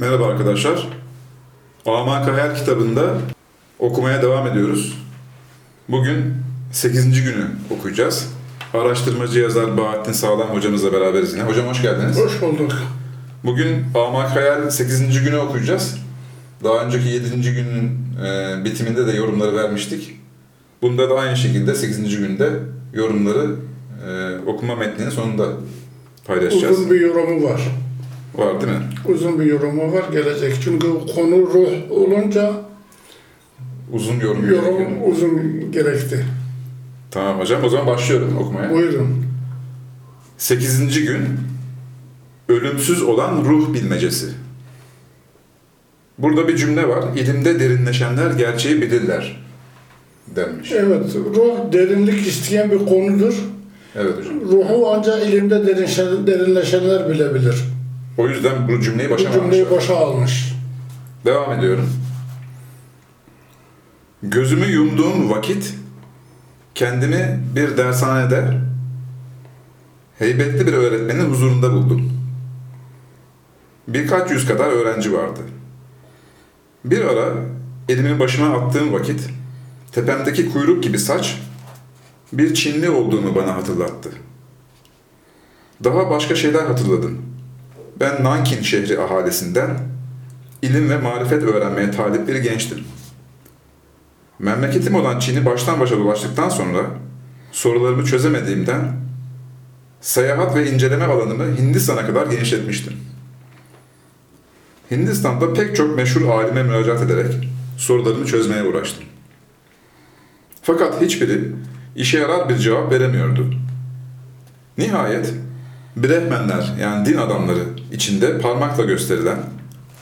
Merhaba arkadaşlar. Amak Hayal kitabında okumaya devam ediyoruz. Bugün 8. günü okuyacağız. Araştırmacı yazar Bahattin Sağlam hocamızla beraberiz yine. Hocam hoş geldiniz. Hoş bulduk. Bugün Amak Hayal 8. günü okuyacağız. Daha önceki 7. günün e, bitiminde de yorumları vermiştik. Bunda da aynı şekilde 8. günde yorumları e, okuma metninin sonunda paylaşacağız. Uzun bir yorumu var. Var değil mi? Uzun bir yorumu var gelecek. Çünkü konu ruh olunca Uzun yorum. gerekiyor. yorum uzun gerekti. Tamam hocam o zaman başlıyorum okumaya. Buyurun. 8. gün Ölümsüz olan ruh bilmecesi. Burada bir cümle var. İlimde derinleşenler gerçeği bilirler denmiş. Evet, ruh derinlik isteyen bir konudur. Evet hocam. Ruhu ancak ilimde derinleşen- derinleşenler bilebilir. O yüzden bu cümleyi Bu başa cümleyi almışlar. başa almış. Devam ediyorum. Gözümü yumduğum vakit kendimi bir dershanede heybetli bir öğretmenin huzurunda buldum. Birkaç yüz kadar öğrenci vardı. Bir ara elimi başıma attığım vakit tepemdeki kuyruk gibi saç bir Çinli olduğumu bana hatırlattı. Daha başka şeyler hatırladım. Ben Nankin şehri ahalisinden ilim ve marifet öğrenmeye talip bir gençtim. Memleketim olan Çin'i baştan başa dolaştıktan sonra sorularımı çözemediğimden seyahat ve inceleme alanımı Hindistan'a kadar genişletmiştim. Hindistan'da pek çok meşhur alime müracaat ederek sorularımı çözmeye uğraştım. Fakat hiçbiri işe yarar bir cevap veremiyordu. Nihayet Brehmenler yani din adamları içinde parmakla gösterilen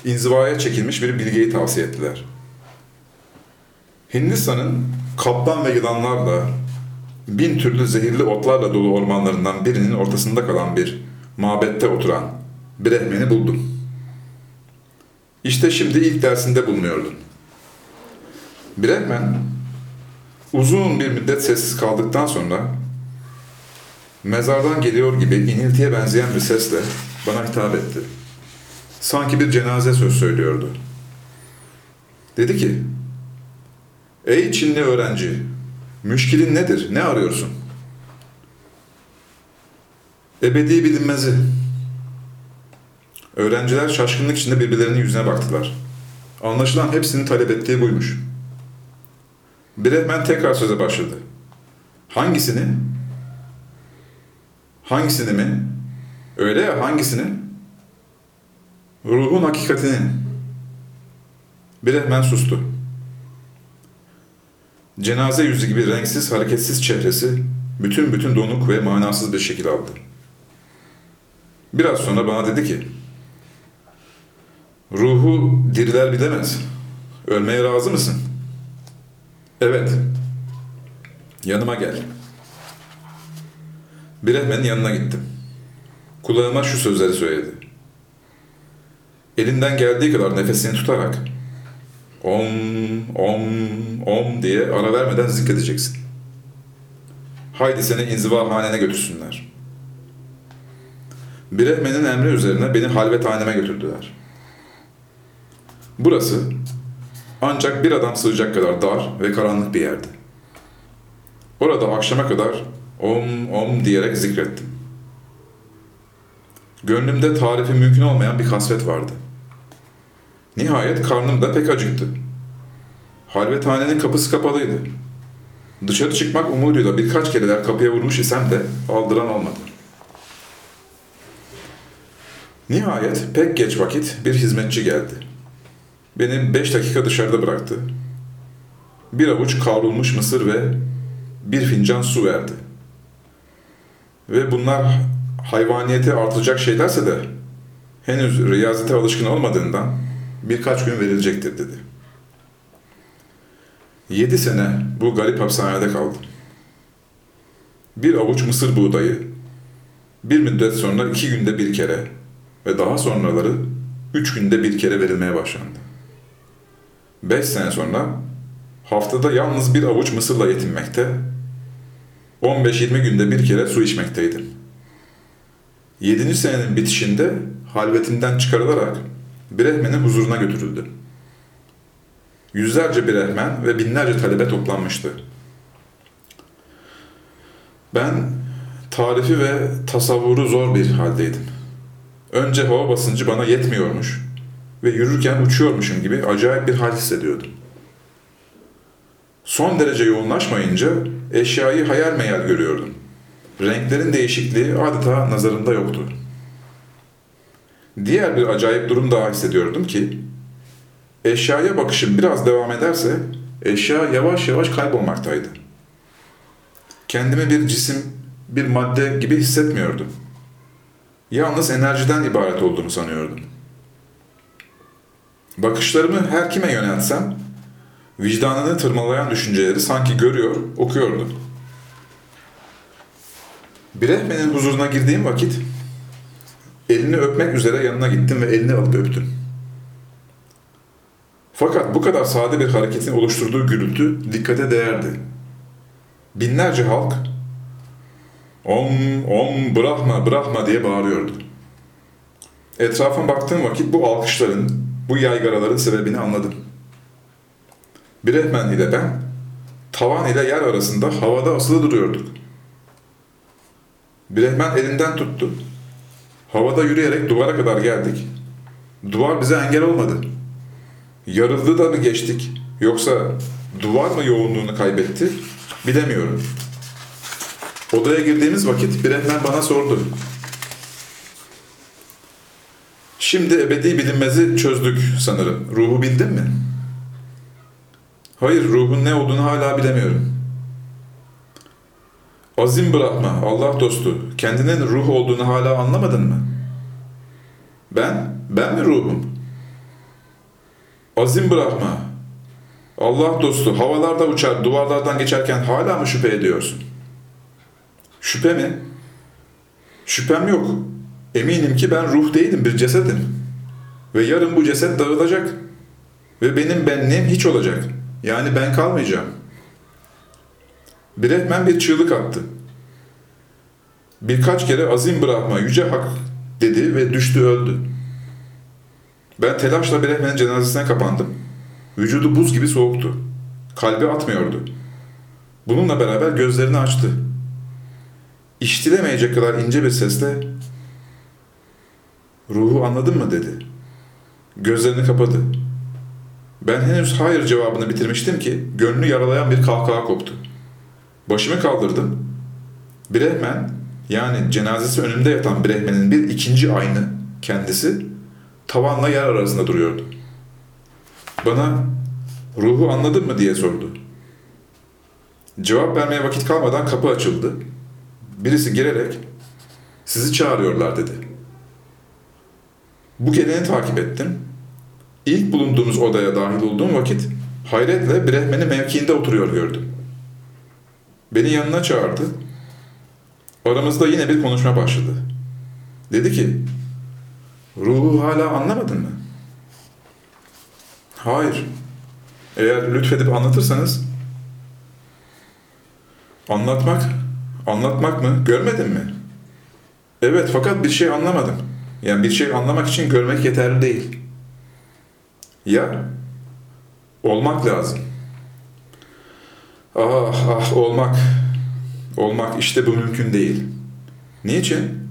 inzivaya çekilmiş bir bilgeyi tavsiye ettiler. Hindistan'ın kaplan ve yılanlarla bin türlü zehirli otlarla dolu ormanlarından birinin ortasında kalan bir mabette oturan Brehmen'i buldum. İşte şimdi ilk dersinde bulunuyordum. Brehmen uzun bir müddet sessiz kaldıktan sonra mezardan geliyor gibi iniltiye benzeyen bir sesle bana hitap etti. Sanki bir cenaze söz söylüyordu. Dedi ki, Ey Çinli öğrenci, müşkilin nedir, ne arıyorsun? Ebedi bilinmezi. Öğrenciler şaşkınlık içinde birbirlerinin yüzüne baktılar. Anlaşılan hepsinin talep ettiği buymuş. Brehmen tekrar söze başladı. Hangisini? Hangisini mi? Öyle ya hangisini? Ruhun hakikatini. Brehmen sustu. Cenaze yüzü gibi renksiz, hareketsiz çehresi bütün bütün donuk ve manasız bir şekil aldı. Biraz sonra bana dedi ki, Ruhu diriler bilemez. Ölmeye razı mısın? Evet. Yanıma gel. Brehmen'in yanına gittim. Kulağıma şu sözleri söyledi. Elinden geldiği kadar nefesini tutarak om, om, om diye ara vermeden zikredeceksin. Haydi seni inzivahanene götürsünler. Brehmen'in emri üzerine beni halvethaneme götürdüler. Burası ancak bir adam sığacak kadar dar ve karanlık bir yerdi. Orada akşama kadar om om diyerek zikrettim. Gönlümde tarifi mümkün olmayan bir kasvet vardı. Nihayet karnım da pek acıktı. Halvethanenin kapısı kapalıydı. Dışarı çıkmak umuduyla birkaç kereler kapıya vurmuş isem de aldıran olmadı. Nihayet pek geç vakit bir hizmetçi geldi. Beni beş dakika dışarıda bıraktı. Bir avuç kavrulmuş mısır ve bir fincan su verdi. Ve bunlar hayvaniyeti artıracak şeylerse de henüz riyazete alışkın olmadığından birkaç gün verilecektir dedi. Yedi sene bu garip hapishanede kaldım. Bir avuç mısır buğdayı, bir müddet sonra iki günde bir kere ve daha sonraları üç günde bir kere verilmeye başlandı. Beş sene sonra haftada yalnız bir avuç mısırla yetinmekte, 15-20 günde bir kere su içmekteydim. Yedinci senenin bitişinde halvetimden çıkarılarak Brehmen'in huzuruna götürüldü. Yüzlerce Brehmen ve binlerce talebe toplanmıştı. Ben tarifi ve tasavvuru zor bir haldeydim. Önce hava basıncı bana yetmiyormuş ve yürürken uçuyormuşum gibi acayip bir hal hissediyordum. Son derece yoğunlaşmayınca eşyayı hayal meyal görüyordum. Renklerin değişikliği adeta nazarımda yoktu. Diğer bir acayip durum daha hissediyordum ki, eşyaya bakışım biraz devam ederse, eşya yavaş yavaş kaybolmaktaydı. Kendimi bir cisim, bir madde gibi hissetmiyordum. Yalnız enerjiden ibaret olduğunu sanıyordum. Bakışlarımı her kime yöneltsem, vicdanını tırmalayan düşünceleri sanki görüyor, okuyordu. Brehmen'in huzuruna girdiğim vakit elini öpmek üzere yanına gittim ve elini alıp öptüm. Fakat bu kadar sade bir hareketin oluşturduğu gürültü dikkate değerdi. Binlerce halk Om, om, bırakma, bırakma diye bağırıyordu. Etrafa baktığım vakit bu alkışların, bu yaygaraların sebebini anladım. Brehmen ile ben, tavan ile yer arasında havada asılı duruyorduk. Brehmen elinden tuttu. Havada yürüyerek duvara kadar geldik. Duvar bize engel olmadı. Yarıldı da mı geçtik, yoksa duvar mı yoğunluğunu kaybetti, bilemiyorum. Odaya girdiğimiz vakit Brehmen bana sordu. Şimdi ebedi bilinmezi çözdük sanırım. Ruhu bildin mi? Hayır, ruhun ne olduğunu hala bilemiyorum. Azim bırakma, Allah dostu. Kendinin ruh olduğunu hala anlamadın mı? Ben, ben mi ruhum? Azim bırakma. Allah dostu, havalarda uçar, duvarlardan geçerken hala mı şüphe ediyorsun? Şüphe mi? Şüphem yok. Eminim ki ben ruh değilim, bir cesedim. Ve yarın bu ceset dağılacak. Ve benim benliğim hiç olacak. Yani ben kalmayacağım. Brehmen bir çığlık attı. Birkaç kere azim bırakma, yüce hak dedi ve düştü öldü. Ben telaşla Brehmen'in cenazesine kapandım. Vücudu buz gibi soğuktu. Kalbi atmıyordu. Bununla beraber gözlerini açtı. İştilemeyecek kadar ince bir sesle Ruhu anladın mı dedi. Gözlerini kapadı. Ben henüz hayır cevabını bitirmiştim ki gönlü yaralayan bir kahkaha koptu. Başımı kaldırdım. Brehmen yani cenazesi önümde yatan Brehmen'in bir ikinci aynı kendisi tavanla yer arasında duruyordu. Bana ruhu anladın mı diye sordu. Cevap vermeye vakit kalmadan kapı açıldı. Birisi girerek sizi çağırıyorlar dedi. Bu geleni takip ettim. İlk bulunduğumuz odaya dahil olduğum vakit hayretle Brehmen'i mevkiinde oturuyor gördüm. Beni yanına çağırdı. Aramızda yine bir konuşma başladı. Dedi ki, ruhu hala anlamadın mı? Hayır. Eğer lütfedip anlatırsanız, anlatmak, anlatmak mı, görmedin mi? Evet fakat bir şey anlamadım. Yani bir şey anlamak için görmek yeterli değil. Ya, olmak lazım. Ah ah olmak. Olmak işte bu mümkün değil. Niçin?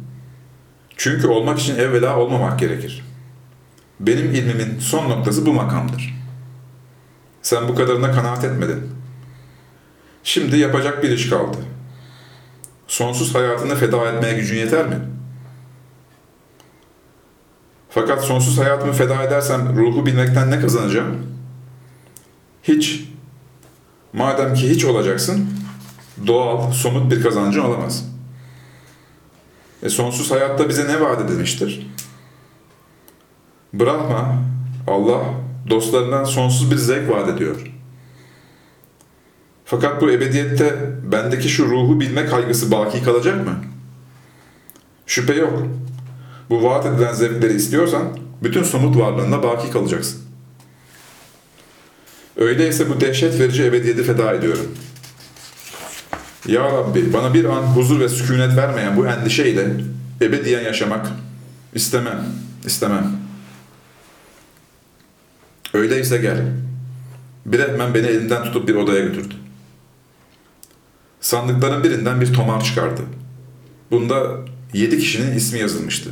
Çünkü olmak için evvela olmamak gerekir. Benim ilmimin son noktası bu makamdır. Sen bu kadarına kanaat etmedin. Şimdi yapacak bir iş kaldı. Sonsuz hayatını feda etmeye gücün yeter mi? Fakat sonsuz hayatımı feda edersem ruhu bilmekten ne kazanacağım? Hiç. Madem ki hiç olacaksın, doğal, somut bir kazancın olamaz. E sonsuz hayatta bize ne vaat edilmiştir? Brahma, Allah, dostlarından sonsuz bir zevk vaat ediyor. Fakat bu ebediyette bendeki şu ruhu bilme kaygısı baki kalacak mı? Şüphe yok. Bu vaat edilen zevkleri istiyorsan bütün somut varlığında baki kalacaksın. Öyleyse bu dehşet verici ebediyeti feda ediyorum. Ya Rabbi bana bir an huzur ve sükunet vermeyen bu endişeyle ebediyen yaşamak istemem, istemem. Öyleyse gel. Bretman beni elinden tutup bir odaya götürdü. Sandıkların birinden bir tomar çıkardı. Bunda yedi kişinin ismi yazılmıştı.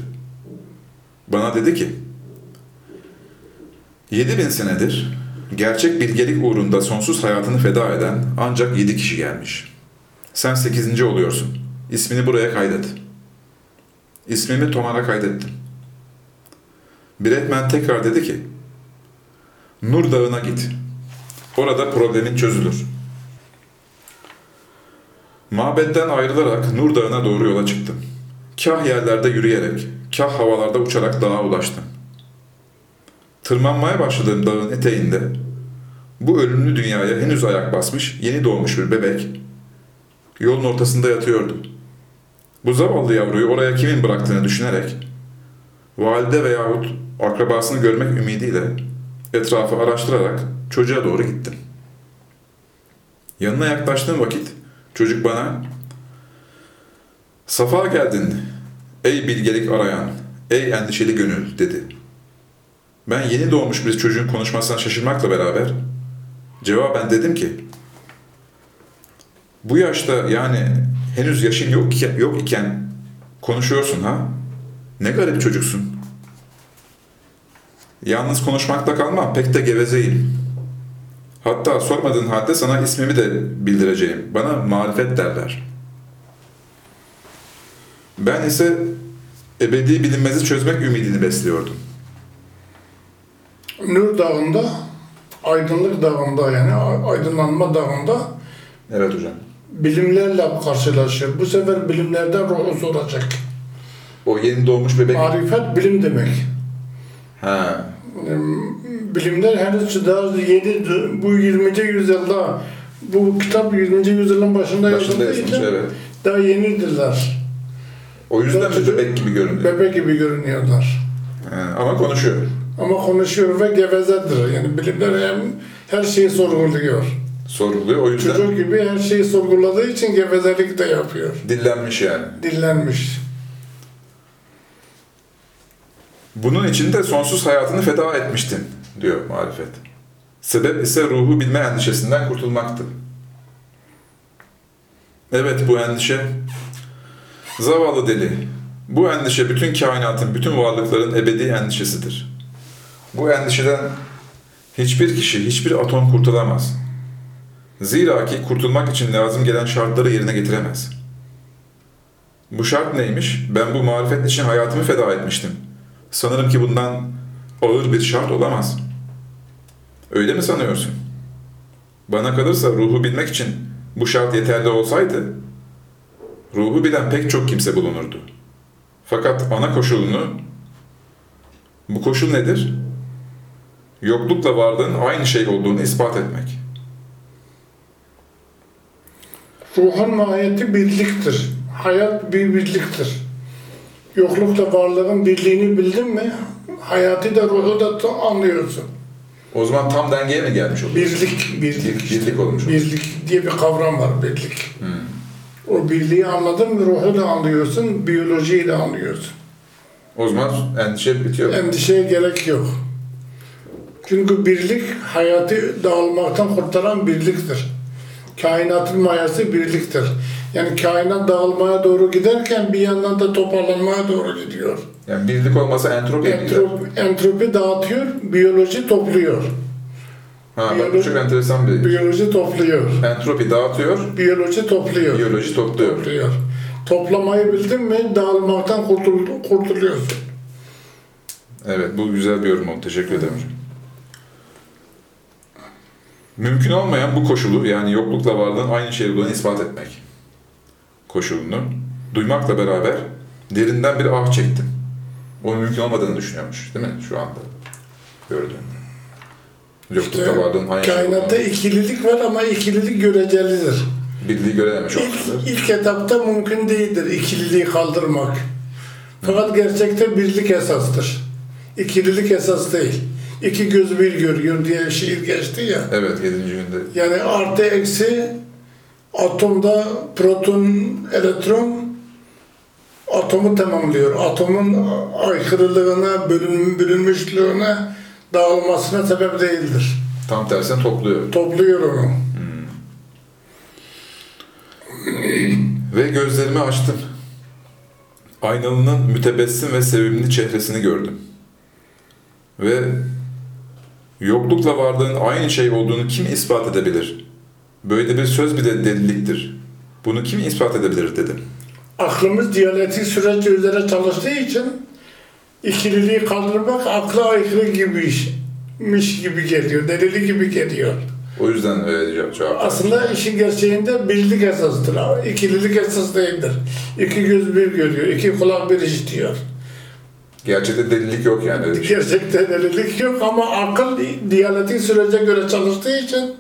Bana dedi ki, yedi bin senedir gerçek bilgelik uğrunda sonsuz hayatını feda eden ancak yedi kişi gelmiş. Sen sekizinci oluyorsun. İsmini buraya kaydet. İsmimi Tomar'a kaydettim. Bretman tekrar dedi ki, Nur Dağı'na git. Orada problemin çözülür. Mabetten ayrılarak Nur Dağı'na doğru yola çıktım. Kah yerlerde yürüyerek, kah havalarda uçarak dağa ulaştım. Tırmanmaya başladığım dağın eteğinde bu ölümlü dünyaya henüz ayak basmış, yeni doğmuş bir bebek yolun ortasında yatıyordu. Bu zavallı yavruyu oraya kimin bıraktığını düşünerek valide veyahut akrabasını görmek ümidiyle etrafı araştırarak çocuğa doğru gittim. Yanına yaklaştığım vakit çocuk bana Safa geldin ey bilgelik arayan, ey endişeli gönül dedi. Ben yeni doğmuş bir çocuğun konuşmasına şaşırmakla beraber cevaben dedim ki bu yaşta yani henüz yaşın yok iken, yok iken konuşuyorsun ha? Ne garip çocuksun. Yalnız konuşmakla kalmam, pek de gevezeyim. Hatta sormadığın halde sana ismimi de bildireceğim. Bana marifet derler. Ben ise ebedi bilinmezi çözmek ümidini besliyordum. Nur Dağı'nda, Aydınlık Dağı'nda yani Aydınlanma Dağı'nda Evet hocam. bilimlerle karşılaşır. Bu sefer bilimlerden ruhu soracak. O yeni doğmuş bebek... Marifet bilim demek. Ha. Bilimler henüz daha yeni, bu 20. yüzyılda, bu kitap 20. yüzyılın başında, Başında yazıldığı için evet. daha yenidirler. O yüzden mi bebek gibi görünüyor? Bebek gibi görünüyorlar. Ha, ama konuşuyor. Ama konuşuyor ve gevezedir. Yani bilimler hem her şeyi sorguluyor. Sorguluyor. O yüzden Çocuk gibi her şeyi sorguladığı için gevezelik de yapıyor. dillenmiş yani. Dillenmiş. Bunun için de sonsuz hayatını feda etmiştin, diyor marifet. Sebep ise ruhu bilme endişesinden kurtulmaktı. Evet bu endişe, zavallı deli. Bu endişe bütün kainatın, bütün varlıkların ebedi endişesidir. Bu endişeden hiçbir kişi, hiçbir atom kurtulamaz. Zira ki kurtulmak için lazım gelen şartları yerine getiremez. Bu şart neymiş? Ben bu marifet için hayatımı feda etmiştim. Sanırım ki bundan ağır bir şart olamaz. Öyle mi sanıyorsun? Bana kalırsa ruhu bilmek için bu şart yeterli olsaydı, ruhu bilen pek çok kimse bulunurdu. Fakat ana koşulunu, bu koşul nedir? Yoklukla varlığın aynı şey olduğunu ispat etmek. Ruhun mahiyeti birliktir. Hayat bir birliktir. Yoklukla varlığın birliğini bildin mi, hayatı da ruhu da anlıyorsun. O zaman tam dengeye mi gelmiş oluyor? Birlik, birlik. Bir- birlik olmuş. Birlik diye bir kavram var, birlik. O birliği anladın mı ruhu da anlıyorsun, biyolojiyi de anlıyorsun. O zaman endişe bitiyor. Endişeye gerek yok. Çünkü birlik hayatı dağılmaktan kurtaran birliktir. Kainatın mayası birliktir. Yani kainat dağılmaya doğru giderken bir yandan da toparlanmaya doğru gidiyor. Yani birlik olmasa entropi gider? Entropi, entropi dağıtıyor, biyoloji topluyor. Ha bak bu biyoloji- çok enteresan bir... Biyoloji topluyor. Entropi dağıtıyor, Biyoloji topluyor. biyoloji topluyor. Topluyor. Toplamayı bildin mi dağılmaktan kurtul kurtuluyorsun. Evet, bu güzel bir yorum oldu. Teşekkür ederim hocam. Mümkün olmayan bu koşulu, yani yoklukla varlığın aynı şey olduğunu ispat etmek koşulunu duymakla beraber derinden bir ah çektim. O mümkün olmadığını düşünüyormuş, değil mi şu anda gördüğüm. Yoklukla İşte aynı şey Kainatta olduğunu, ikililik var ama ikililik görecelidir. birliği görememiş İlk, olmaları. ilk etapta mümkün değildir ikililiği kaldırmak. Fakat gerçekte birlik esastır. İkililik esas değil. İki göz bir görüyor diye şiir geçti ya. Evet, 7. günde. Yani artı eksi atomda proton, elektron atomu tamamlıyor. Atomun aykırılığına, bölün, bölünmüşlüğüne dağılmasına sebep değildir. Tam tersine topluyor. Topluyor onu. Ve gözlerimi açtım. Aynalının mütebessim ve sevimli çehresini gördüm. Ve yoklukla varlığın aynı şey olduğunu kim ispat edebilir? Böyle bir söz bile deliliktir. Bunu kim ispat edebilir dedim. Aklımız diyalektik süreç üzere çalıştığı için ikililiği kaldırmak akla aykırı gibiymiş gibi geliyor, delili gibi geliyor. O yüzden öyle cevap cevap. Aslında işin gerçeğinde birlik esasıdır. İkililik esas değildir. İki göz bir görüyor, iki kulak bir işitiyor. Gerçekte delilik yok yani. şey. Gerçekte delilik yok ama akıl diyalektik sürece göre çalıştığı için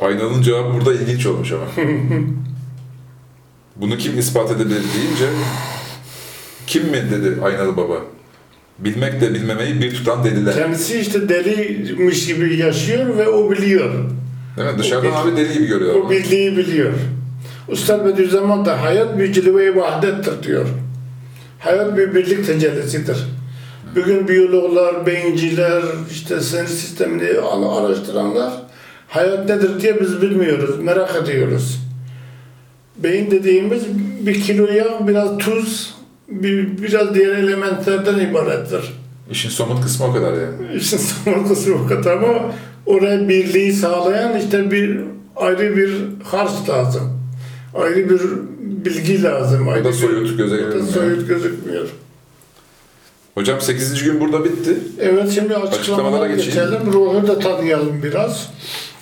Aynalının cevabı burada ilginç olmuş ama. Bunu kim ispat edebilir deyince kim mi dedi Aynalı Baba? Bilmekle bilmemeyi bir tutan deliler. kendisi işte deliymiş gibi yaşıyor ve o biliyor. Değil mi? Dışarıdan abi deli gibi görüyor. O ama. bildiği biliyor. Üstad Bediüzzaman da hayat bir cilve-i vahdettir diyor. Hayat bir birlik tecellisidir. Bugün biyologlar, beyinciler, işte sinir sistemini araştıranlar hayat nedir diye biz bilmiyoruz, merak ediyoruz. Beyin dediğimiz bir kilo yağ, biraz tuz, bir, biraz diğer elementlerden ibarettir. İşin somut kısmı o kadar yani. İşin son kısmı o kadar ama oraya birliği sağlayan işte bir ayrı bir harç lazım. Ayrı bir bilgi lazım. Ayrı da soyut, o da görünmüyor. soyut gözükmüyor. Hocam 8. gün burada bitti. Evet şimdi açıklamalara geçeyim. geçelim. Ruhu da tanıyalım biraz.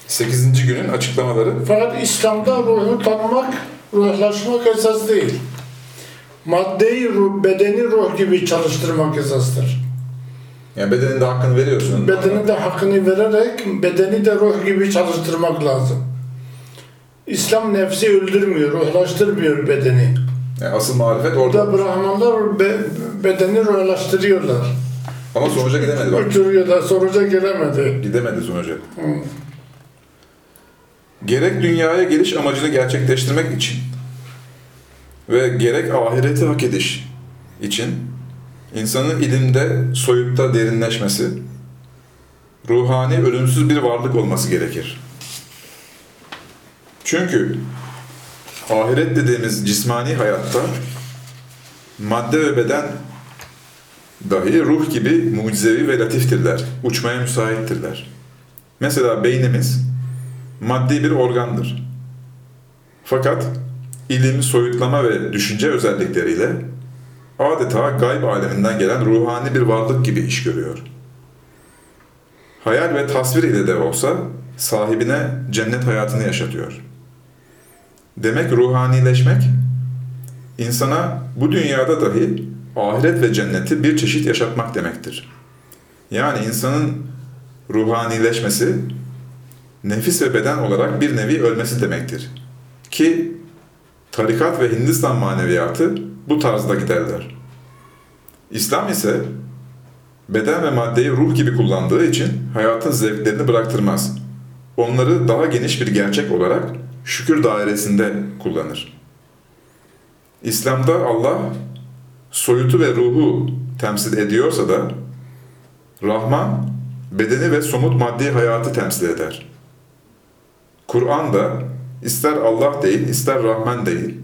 8. günün açıklamaları. Fakat İslam'da ruhu tanımak, ruhlaşmak esas değil. Maddeyi, ruh, bedeni ruh gibi çalıştırmak esastır. Yani bedenin de hakkını veriyorsun. Bedeni de hakkını vererek bedeni de ruh gibi çalıştırmak lazım. İslam nefsi öldürmüyor, ruhlaştırmıyor bedeni. Yani asıl marifet orada. Burada Brahmanlar be- bedeni ruhlaştırıyorlar. Ama sonuca gidemedi bak. Uçuruyorlar, sonuca gelemedi. Gidemedi sonuca. Gerek dünyaya geliş amacını gerçekleştirmek için ve gerek ahireti hak ediş için insanın ilimde, soyutta derinleşmesi, ruhani, ölümsüz bir varlık olması gerekir. Çünkü ahiret dediğimiz cismani hayatta madde ve beden dahi ruh gibi mucizevi ve latiftirler. Uçmaya müsaittirler. Mesela beynimiz maddi bir organdır. Fakat ilim, soyutlama ve düşünce özellikleriyle adeta gayb aleminden gelen ruhani bir varlık gibi iş görüyor. Hayal ve tasvir ile de olsa sahibine cennet hayatını yaşatıyor. Demek ruhanileşmek, insana bu dünyada dahi ahiret ve cenneti bir çeşit yaşatmak demektir. Yani insanın ruhanileşmesi, nefis ve beden olarak bir nevi ölmesi demektir. Ki tarikat ve Hindistan maneviyatı bu tarzda giderler. İslam ise beden ve maddeyi ruh gibi kullandığı için hayatın zevklerini bıraktırmaz. Onları daha geniş bir gerçek olarak şükür dairesinde kullanır. İslam'da Allah soyutu ve ruhu temsil ediyorsa da Rahman bedeni ve somut maddi hayatı temsil eder. Kur'an da ister Allah değil ister Rahman değil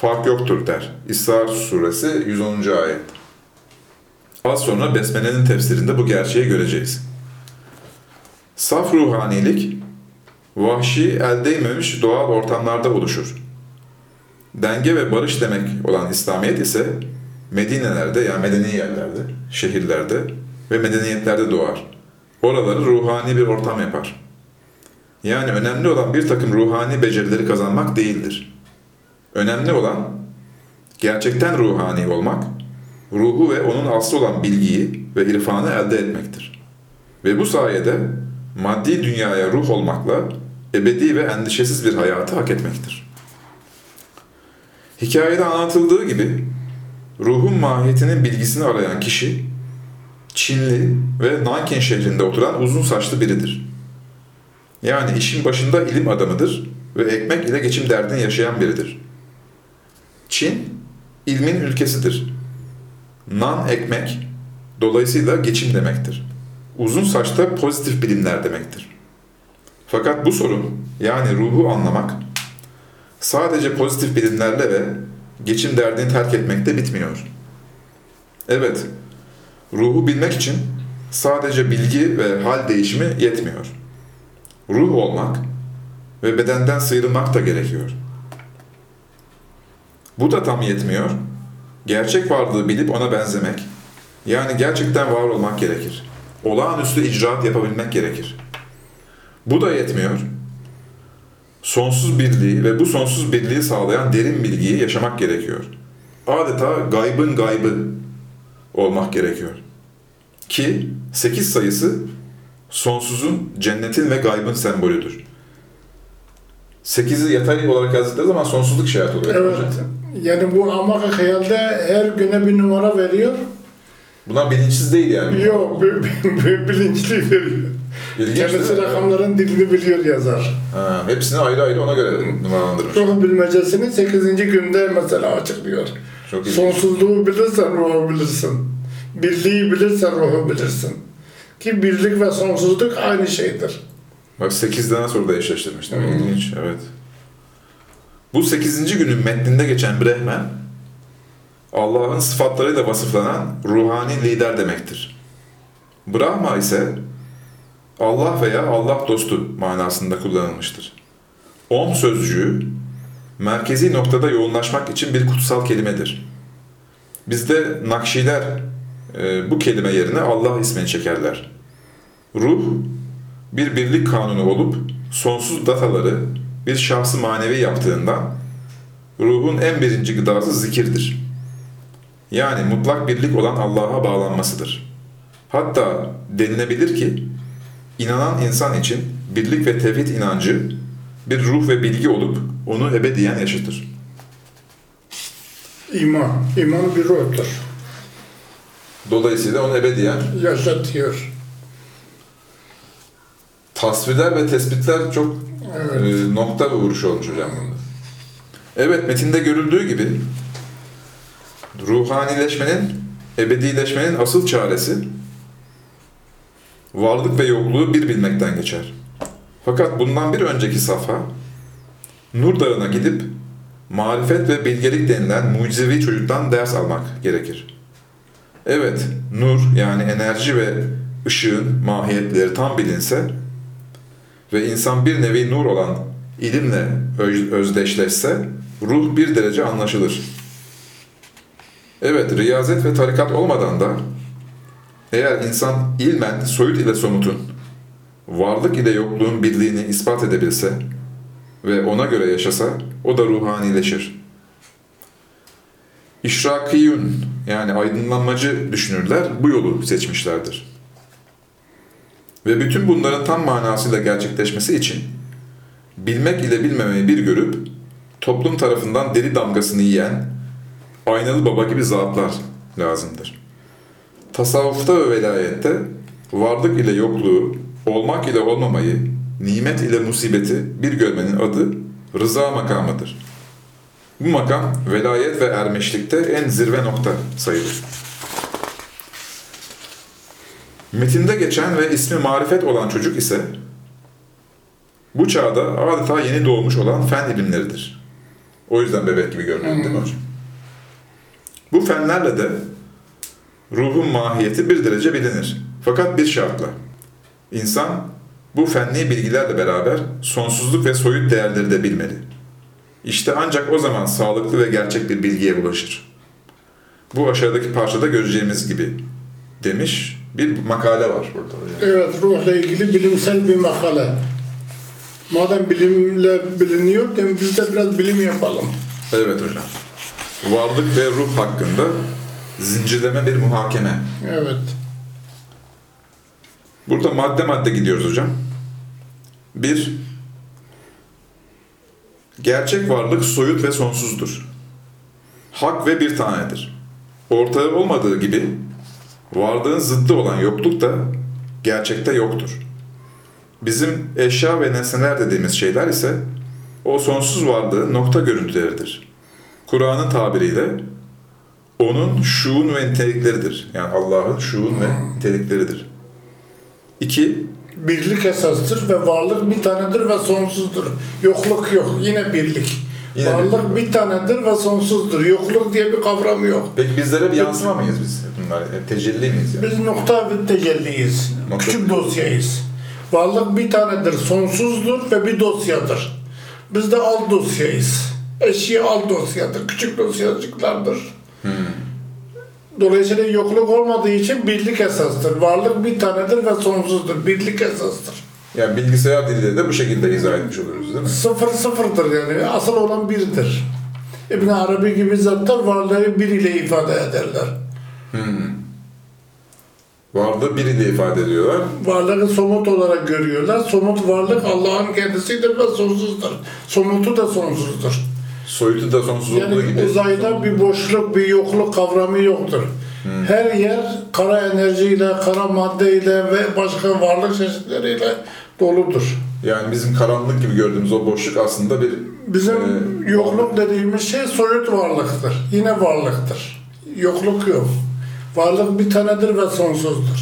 fark yoktur der. İsra suresi 110. ayet. Az sonra Besmele'nin tefsirinde bu gerçeği göreceğiz. Saf ruhanilik vahşi el değmemiş doğal ortamlarda oluşur. Denge ve barış demek olan İslamiyet ise Medine'lerde yani medeni yerlerde, şehirlerde ve medeniyetlerde doğar. Oraları ruhani bir ortam yapar. Yani önemli olan bir takım ruhani becerileri kazanmak değildir. Önemli olan gerçekten ruhani olmak, ruhu ve onun aslı olan bilgiyi ve irfanı elde etmektir. Ve bu sayede maddi dünyaya ruh olmakla ebedi ve endişesiz bir hayatı hak etmektir. Hikayede anlatıldığı gibi ruhun mahiyetinin bilgisini arayan kişi Çinli ve Nankin şehrinde oturan uzun saçlı biridir. Yani işin başında ilim adamıdır ve ekmek ile geçim derdini yaşayan biridir. Çin, ilmin ülkesidir. Nan ekmek, dolayısıyla geçim demektir. uzun saçta pozitif bilimler demektir. Fakat bu sorun yani ruhu anlamak sadece pozitif bilimlerle ve geçim derdini terk etmekte bitmiyor. Evet, ruhu bilmek için sadece bilgi ve hal değişimi yetmiyor. Ruh olmak ve bedenden sıyrılmak da gerekiyor. Bu da tam yetmiyor. Gerçek varlığı bilip ona benzemek, yani gerçekten var olmak gerekir. Olağanüstü icraat yapabilmek gerekir. Bu da yetmiyor. Sonsuz birliği ve bu sonsuz birliği sağlayan derin bilgiyi yaşamak gerekiyor. Adeta gaybın gaybı olmak gerekiyor. Ki 8 sayısı sonsuzun, cennetin ve gaybın sembolüdür. 8'i yatay olarak yazdıkları zaman sonsuzluk şeriat oluyor. Evet. Yani bu ama hayalde her güne bir numara veriyor. Bunlar bilinçsiz değil yani. Yok, bi- bi- bi- bilinçli veriyor. İlginç Kendisi rakamların dilini biliyor yazar. Ha, hepsini ayrı ayrı ona göre numaralandırmış. Ruh bilmecesini 8. günde mesela açıklıyor. Çok ilginç. Sonsuzluğu bilirsen ruhu bilirsin. Birliği bilirsen ruhu bilirsin. Ki birlik ve sonsuzluk aynı şeydir. Bak 8'den sonra da eşleştirmiş. değil mi? İlginç, evet. Bu 8. günün metninde geçen Brehmen, Allah'ın sıfatlarıyla vasıflanan ruhani lider demektir. Brahma ise Allah veya Allah dostu manasında kullanılmıştır. Om sözcüğü, merkezi noktada yoğunlaşmak için bir kutsal kelimedir. Bizde Nakşiler e, bu kelime yerine Allah ismini çekerler. Ruh, bir birlik kanunu olup sonsuz dataları bir şahsı manevi yaptığından ruhun en birinci gıdası zikirdir. Yani mutlak birlik olan Allah'a bağlanmasıdır. Hatta denilebilir ki inanan insan için birlik ve tevhid inancı bir ruh ve bilgi olup onu ebediyen yaşatır. İman. İman bir ruhtur. Dolayısıyla onu ebediyen Yaşatıyor. tasvirler ve tespitler çok Evet. e, nokta ve vuruş olmuş hocam bunda. Evet metinde görüldüğü gibi ruhanileşmenin, ebedileşmenin asıl çaresi varlık ve yokluğu bir bilmekten geçer. Fakat bundan bir önceki safha Nur Dağı'na gidip marifet ve bilgelik denilen mucizevi çocuktan ders almak gerekir. Evet, nur yani enerji ve ışığın mahiyetleri tam bilinse ve insan bir nevi nur olan ilimle öz- özdeşleşse ruh bir derece anlaşılır. Evet, riyazet ve tarikat olmadan da eğer insan ilmen soyut ile somutun, varlık ile yokluğun birliğini ispat edebilse ve ona göre yaşasa o da ruhanileşir. İşrakiyun yani aydınlanmacı düşünürler bu yolu seçmişlerdir. Ve bütün bunların tam manasıyla gerçekleşmesi için bilmek ile bilmemeyi bir görüp toplum tarafından deli damgasını yiyen aynalı baba gibi zatlar lazımdır. Tasavvufta ve velayette varlık ile yokluğu, olmak ile olmamayı, nimet ile musibeti bir görmenin adı rıza makamıdır. Bu makam velayet ve ermeşlikte en zirve nokta sayılır. Metinde geçen ve ismi marifet olan çocuk ise bu çağda adeta yeni doğmuş olan fen ilimleridir. O yüzden bebek gibi görünüyor değil mi hocam? Bu fenlerle de ruhun mahiyeti bir derece bilinir. Fakat bir şartla. İnsan bu fenli bilgilerle beraber sonsuzluk ve soyut değerleri de bilmeli. İşte ancak o zaman sağlıklı ve gerçek bir bilgiye ulaşır. Bu aşağıdaki parçada göreceğimiz gibi demiş bir makale var burada. hocam. Evet, ruhla ilgili bilimsel bir makale. Madem bilimle biliniyor, demek biz de biraz bilim yapalım. Evet hocam. Varlık ve ruh hakkında zincirleme bir muhakeme. Evet. Burada madde madde gidiyoruz hocam. Bir, gerçek varlık soyut ve sonsuzdur. Hak ve bir tanedir. Ortağı olmadığı gibi varlığın zıddı olan yokluk da gerçekte yoktur. Bizim eşya ve nesneler dediğimiz şeyler ise o sonsuz varlığın nokta görüntüleridir. Kur'an'ın tabiriyle onun şuun ve nitelikleridir. Yani Allah'ın şuun ve nitelikleridir. 2. Birlik esastır ve varlık bir tanedir ve sonsuzdur. Yokluk yok. Yine birlik. Yine varlık bir tanedir ve sonsuzdur. Yokluk diye bir kavram yok. Peki bizlere bir yansıma mıyız biz? Bunlar e, tecelli miyiz? Yani? Biz nokta bir tecelliyiz. Nokta- Küçük dosyayız. Varlık bir tanedir, sonsuzdur ve bir dosyadır. Biz de alt dosyayız. Eşya alt dosyadır, küçük dosyacıklardır. Dolayısıyla yokluk olmadığı için birlik esastır. Varlık bir tanedir ve sonsuzdur. Birlik esastır. Yani bilgisayar diliyle de bu şekilde izah etmiş oluyoruz değil mi? Sıfır sıfırdır yani. Asıl olan birdir. İbn Arabi gibi zatlar varlığı bir ile ifade ederler. Varlığı bir ile ifade ediyorlar. Varlığı somut olarak görüyorlar. Somut varlık Allah'ın kendisidir ve sonsuzdur. Somutu da sonsuzdur. Soyutu da sonsuz olduğu Yani gibi. uzayda bir boşluk, bir yokluk kavramı yoktur. Her yer kara enerjiyle, kara maddeyle ve başka varlık çeşitleriyle doludur. Yani bizim karanlık gibi gördüğümüz o boşluk aslında bir Bizim Ee, yokluk dediğimiz şey soyut varlıktır. Yine varlıktır. Yokluk yok. Varlık bir tanedir ve sonsuzdur.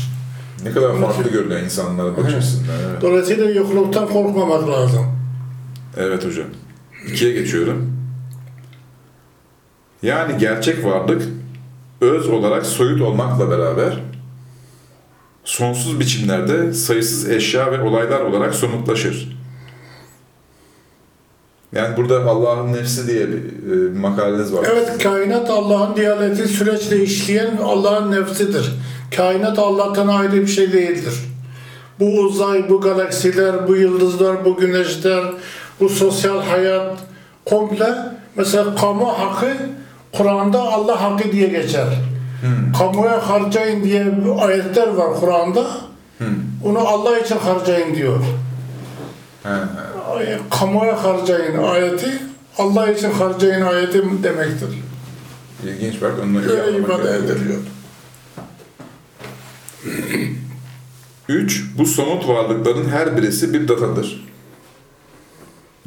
ne kadar farklı görünüyor insanların bakış açısından. Evet. Dolayısıyla yokluktan korkmamak lazım. evet hocam. İkiye geçiyorum. Yani gerçek varlık öz olarak soyut olmakla beraber sonsuz biçimlerde sayısız eşya ve olaylar olarak somutlaşır. Yani burada Allah'ın nefsi diye bir, e, makaleniz var. Evet, kainat Allah'ın diyalektik süreçle işleyen Allah'ın nefsidir. Kainat Allah'tan ayrı bir şey değildir. Bu uzay, bu galaksiler, bu yıldızlar, bu güneşler, bu sosyal hayat komple mesela kamu hakkı Kur'an'da Allah hakkı diye geçer. Kamuya harcayın diye ayetler var Kur'an'da. Onu Allah için harcayın diyor. Ay- Kamuya harcayın ayeti Allah için harcayın ayeti demektir. İlginç bak. Onu iyi Öyle ifade ediliyor. 3. Bu somut varlıkların her birisi bir datadır.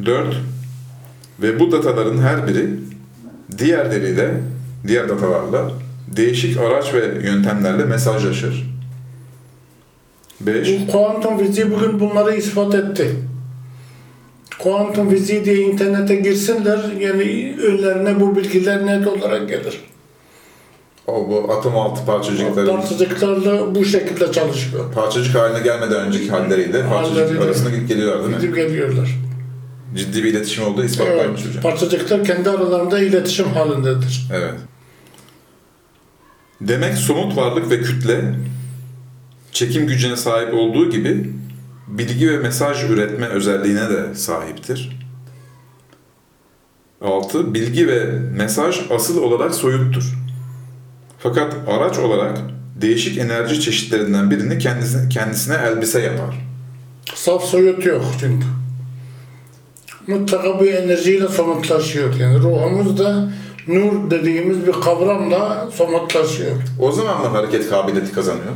4. Ve bu dataların her biri diğerleriyle, diğer datalarla değişik araç ve yöntemlerle mesajlaşır. 5. Bu kuantum fiziği bugün bunları ispat etti. Kuantum fiziği diye internete girsinler, yani önlerine bu bilgiler net olarak gelir. O bu atom altı parçacıkların Parçacıklarla bu şekilde çalışıyor. parçacık haline gelmeden önceki halleriyle parçacık arasında gidip geliyorlar değil mi? Gidip geliyorlar. Ciddi bir iletişim olduğu Evet, ispatlanmış hocam. parçacıklar kendi aralarında iletişim halindedir. Evet. Demek somut varlık ve kütle çekim gücüne sahip olduğu gibi bilgi ve mesaj üretme özelliğine de sahiptir. 6. Bilgi ve mesaj asıl olarak soyuttur. Fakat araç olarak değişik enerji çeşitlerinden birini kendisine, kendisine elbise yapar. Saf soyut yok çünkü. Mutlaka bir enerjiyle somutlaşıyor. Yani ruhumuz da nur dediğimiz bir kavramla somutlaşıyor. O zaman mı hareket kabiliyeti kazanıyor?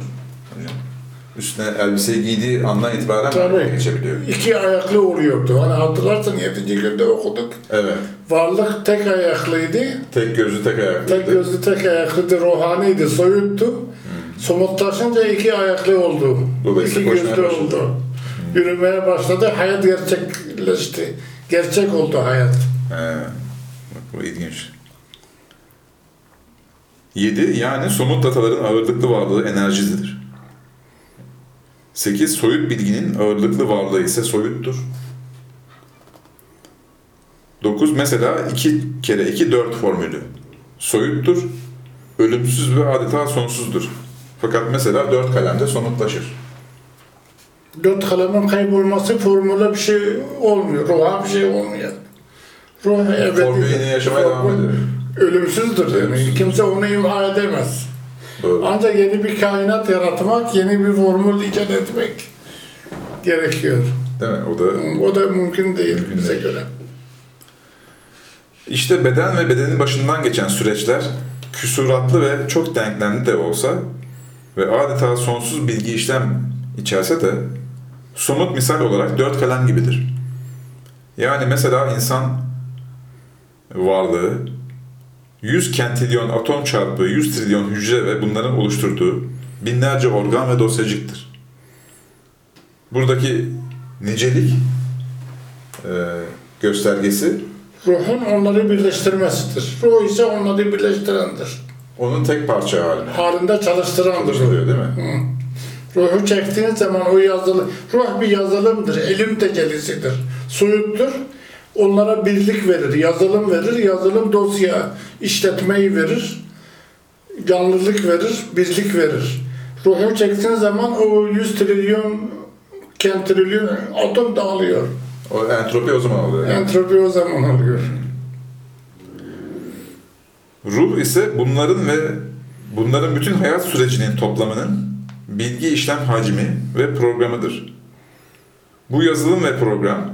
Üstüne elbiseyi giydiği andan itibaren Tabii. geçebiliyor? İki ayaklı oluyordu. Hani hatırlarsan 7. günde okuduk. Evet. Varlık tek ayaklıydı. Tek gözlü tek ayaklıydı. Tek gözlü tek ayaklıydı. Ruhaniydi, soyuttu. Somutlaşınca iki ayaklı oldu. Dolayısıyla iki gözlü başladı. oldu. Yürümeye başladı. Hayat gerçekleşti. Gerçek oldu hayat. He. Bak bu ilginç. 7. Yani somut dataların ağırlıklı varlığı enerjidir. 8. Soyut bilginin ağırlıklı varlığı ise soyuttur. 9. Mesela 2 kere 2 4 formülü. Soyuttur, ölümsüz ve adeta sonsuzdur. Fakat mesela 4 kalemde somutlaşır. Dört kalemin kaybolması formüle bir şey olmuyor. Ruha bir şey olmuyor. Ruh ebedi. Formül yine yaşamaya devam eder. Ölümsüzdür yani. Kimse onu imha edemez. Doğru. Ancak yeni bir kainat yaratmak, yeni bir formül icat etmek gerekiyor. Değil mi? O da O da mümkün değil Mümkün bize değil. göre. İşte beden ve bedenin başından geçen süreçler küsuratlı ve çok denklemli de olsa ve adeta sonsuz bilgi işlem içerse de somut misal olarak dört kalem gibidir. Yani mesela insan varlığı 100 kentilyon atom çarpı 100 trilyon hücre ve bunların oluşturduğu binlerce organ ve dosyacıktır. buradaki nicelik e, göstergesi Ruhun onları birleştirmesidir. Ruh ise onları birleştirendir. onun tek parça haline Halinde çalıştırandır. çalıştırıyor değil mi? Hı. Ruhu çektiğin zaman o yazılı, ruh bir yazılımdır, elim tecellisidir, soyuttur. Onlara birlik verir, yazılım verir, yazılım dosya işletmeyi verir, canlılık verir, birlik verir. Ruhu çektiğin zaman o 100 trilyon, kentrilyon atom dağılıyor. O entropi o zaman oluyor. yani. Entropi o zaman oluyor. Ruh ise bunların ve bunların bütün hayat sürecinin toplamının bilgi işlem hacmi ve programıdır. Bu yazılım ve program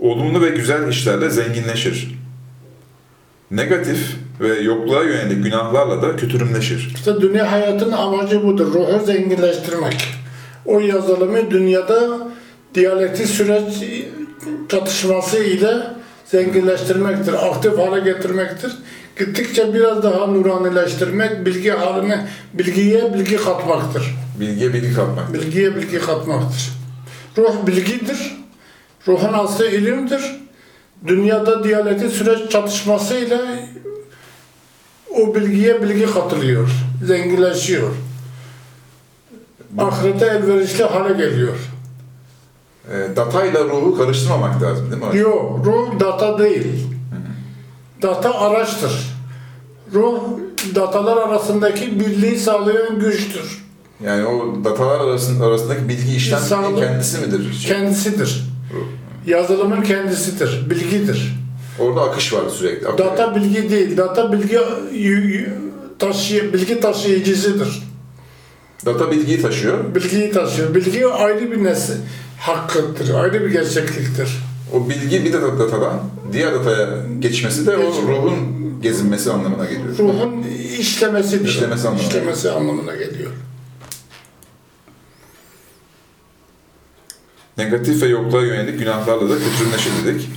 olumlu ve güzel işlerle zenginleşir. Negatif ve yokluğa yönelik günahlarla da kötürümleşir. İşte dünya hayatının amacı budur. Ruhu zenginleştirmek. O yazılımı dünyada diyalektik süreç çatışması ile zenginleştirmektir. Aktif hale getirmektir. Gittikçe biraz daha nuranileştirmek, bilgi haline, bilgiye bilgi katmaktır. Bilgiye bilgi katmak. Bilgiye bilgi katmaktır. Ruh bilgidir. Ruhun aslı ilimdir. Dünyada diyalektik süreç çatışmasıyla o bilgiye bilgi katılıyor, zenginleşiyor. Ahirete elverişli hale geliyor. E, datayla ruhu karıştırmamak lazım değil mi? hocam? Yok, ruh data değil. Data araçtır. Ruh datalar arasındaki birliği sağlayan güçtür. Yani o datalar arasında, arasındaki bilgi işlem İnsanlık- kendisi midir? Kendisidir. ruh. Yazılımın kendisidir, bilgidir. Orada akış var sürekli. akıyor. Data bilgi değil, data bilgi y- y- taşı, bilgi taşıyıcısıdır. Data bilgiyi taşıyor. Bilgiyi taşıyor. Bilgi ayrı bir nesne, hakkıdır, ayrı bir gerçekliktir. O bilgi bir de datadan diğer dataya geçmesi de o ruhun gezinmesi anlamına geliyor. Ruhun işlemesidir. İşlemesi anlamına İşlemesi anlamına geliyor. Negatif ve yokluğa yönelik günahlarla da kötürümleşir dedik.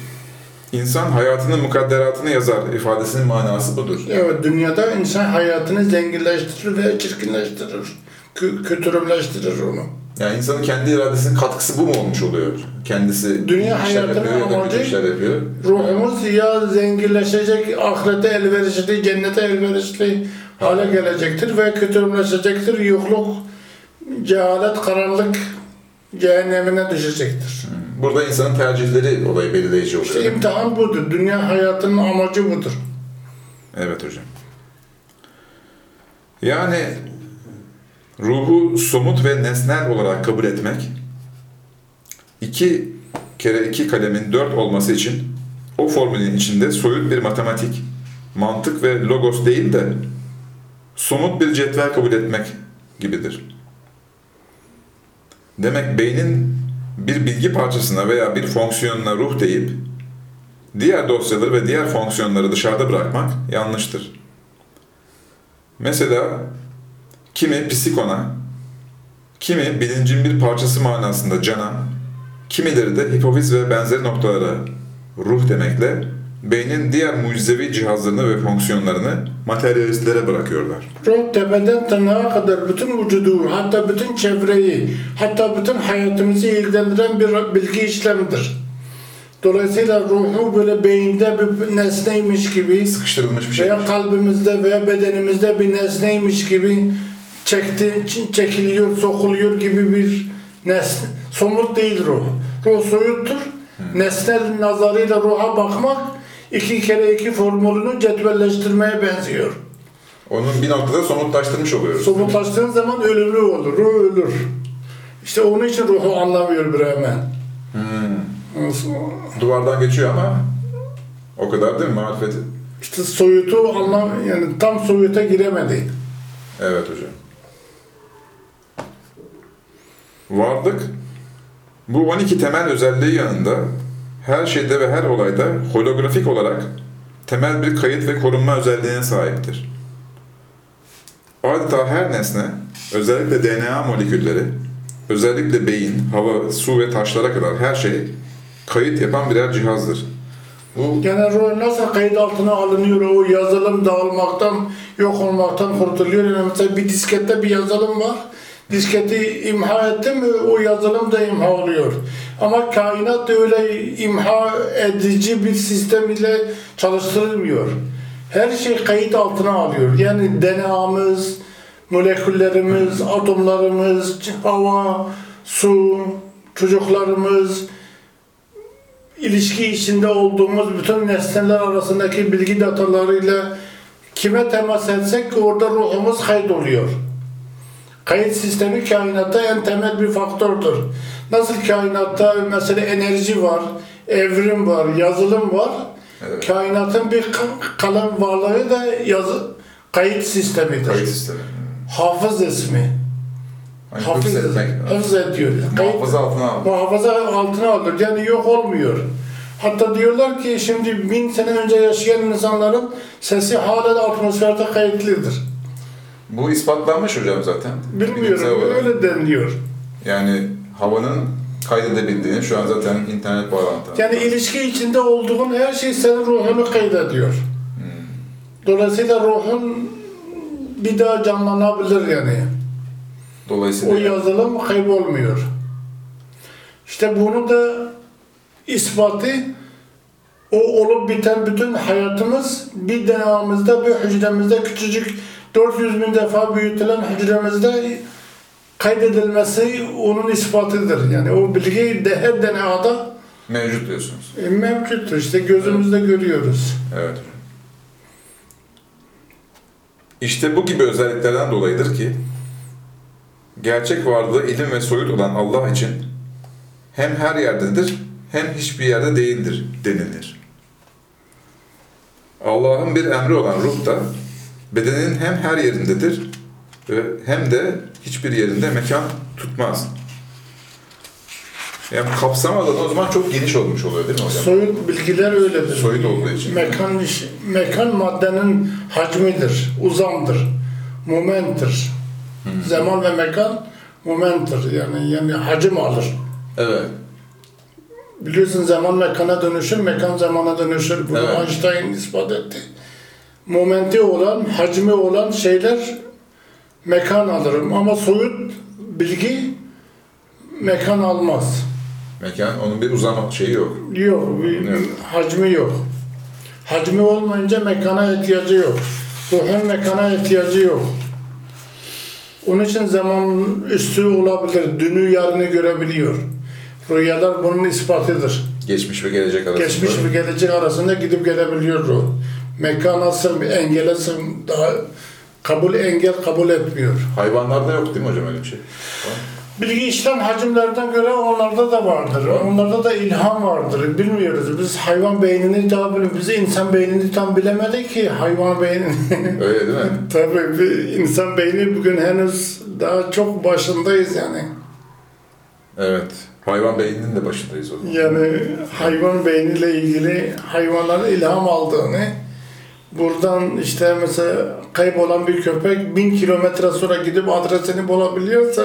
İnsan hayatının mukadderatını yazar ifadesinin manası budur. Evet, dünyada insan hayatını zenginleştirir ve çirkinleştirir. Kö- kötürümleştirir onu. Yani insanın kendi iradesinin katkısı bu mu olmuş oluyor? Kendisi Dünya işler hayatının yapıyor ya da kötü amacı- işler yapıyor. Ruhumuz ya zenginleşecek, ahirete elverişli, cennete elverişli hale gelecektir ve kötürümleşecektir. Yokluk, cehalet, karanlık cehennemine düşecektir. Burada insanın tercihleri olayı belirleyici oluyor. İşte imtihan budur. Dünya hayatının amacı budur. Evet hocam. Yani ruhu somut ve nesnel olarak kabul etmek, iki kere iki kalemin dört olması için o formülün içinde soyut bir matematik, mantık ve logos değil de somut bir cetvel kabul etmek gibidir. Demek beynin bir bilgi parçasına veya bir fonksiyonuna ruh deyip diğer dosyaları ve diğer fonksiyonları dışarıda bırakmak yanlıştır. Mesela kimi psikona, kimi bilincin bir parçası manasında cana, kimileri de hipofiz ve benzeri noktalara ruh demekle beynin diğer mucizevi cihazlarını ve fonksiyonlarını materyalistlere bırakıyorlar. Ruh tepeden tırnağa kadar bütün vücudu, hatta bütün çevreyi, hatta bütün hayatımızı ilgilendiren bir bilgi işlemidir. Dolayısıyla ruhu böyle beyinde bir nesneymiş gibi Sıkıştırılmış bir şey. veya kalbimizde veya bedenimizde bir nesneymiş gibi çekti, çekiliyor, sokuluyor gibi bir nesne. Somut değil ruh. Ruh soyuttur. Nesnel nazarıyla ruha bakmak iki kere iki formülünü cetvelleştirmeye benziyor. Onun bir noktada somutlaştırmış oluyoruz. Somutlaştığın zaman ölümlü olur, ruh ölür. İşte onun için ruhu anlamıyor Bremen. Duvardan geçiyor ama o kadar değil mi marifeti? İşte soyutu anlam yani tam soyuta giremedi. Evet hocam. Varlık, bu 12 temel özelliği yanında her şeyde ve her olayda holografik olarak temel bir kayıt ve korunma özelliğine sahiptir. Adeta her nesne, özellikle DNA molekülleri, özellikle beyin, hava, su ve taşlara kadar her şey kayıt yapan birer cihazdır. Bu Yani ruh nasıl kayıt altına alınıyor o yazılım dağılmaktan, yok olmaktan kurtuluyor. Yani mesela bir diskette bir yazılım var. Disketi imha etti mi o yazılım da imha oluyor. Ama kainat öyle imha edici bir sistem ile çalıştırılmıyor. Her şey kayıt altına alıyor. Yani DNA'mız, moleküllerimiz, atomlarımız, hava, su, çocuklarımız, ilişki içinde olduğumuz bütün nesneler arasındaki bilgi datalarıyla kime temas etsek orada ruhumuz kaydoluyor. Kayıt sistemi kainatta en temel bir faktördür. Nasıl kainatta mesela enerji var, evrim var, yazılım var. Evet. Kainatın bir ka- kalan varlığı da yazı, kayıt sistemidir. Kayıt sistemi. Hafız ismi. Hani Hafız, etmek. hafız ediyor. Muhafaza altına al. muhafaza altına alır. Yani yok olmuyor. Hatta diyorlar ki şimdi bin sene önce yaşayan insanların sesi hala da atmosferde kayıtlıdır. Bu ispatlanmış hocam zaten. Bilmiyorum öyle deniliyor. Yani havanın kaydedebildiğini şu an zaten internet bağlantı. Yani ilişki içinde olduğun her şey senin ruhunu kaydediyor. Dolayısıyla ruhun bir daha canlanabilir yani. Dolayısıyla O yazılım kaybolmuyor. İşte bunu da ispatı o olup biten bütün hayatımız bir DNA'mızda, bir hücremizde küçücük 400 bin defa büyütülen hücremizde kaydedilmesi onun ispatıdır. Yani o bilgi de her DNA'da mevcut diyorsunuz. e, mevcuttur. İşte gözümüzde görüyoruz. Evet. İşte bu gibi özelliklerden dolayıdır ki gerçek varlığı ilim ve soyut olan Allah için hem her yerdedir hem hiçbir yerde değildir denilir. Allah'ın bir emri olan ruh da bedenin hem her yerindedir ve hem de hiçbir yerinde mekan tutmaz. Yani kapsam alanı o zaman çok geniş olmuş oluyor değil mi hocam? Soyut bilgiler öyledir. Soyut olduğu için. Mekan, mekan maddenin hacmidir, uzamdır, momenttir. Zaman ve mekan momenttir. Yani yani hacim alır. Evet. Biliyorsun zaman mekana dönüşür, mekan zamana dönüşür. Bunu Evet. Einstein ispat etti. Momenti olan, hacmi olan şeyler mekan alırım. Ama soyut bilgi mekan almaz. Mekan, onun bir uzama şeyi yok. Yok, bir Evet. hacmi yok. Hacmi olmayınca mekana ihtiyacı yok. Ruhun mekana ihtiyacı yok. Onun için zaman üstü olabilir, dünü yarını görebiliyor. Rüyalar bunun ispatıdır. Geçmiş ve gelecek arasında. Geçmiş ve gelecek arasında gidip gelebiliyor ruh. Mekan nasıl bir engele sığ- daha kabul engel kabul etmiyor. Hayvanlarda yok değil mi hocam öyle bir şey? Bilgi işlem hacimlerden göre onlarda da vardır. Onlarda da ilham vardır. Bilmiyoruz. Biz hayvan beynini daha bilmiyoruz. Biz insan beynini tam bilemedik ki hayvan beynini. Öyle değil mi? Tabii bir insan beyni bugün henüz daha çok başındayız yani. Evet. Hayvan beyninin de başındayız o zaman. Yani hayvan beyniyle ilgili hayvanların ilham aldığını buradan işte mesela kaybolan bir köpek bin kilometre sonra gidip adresini bulabiliyorsa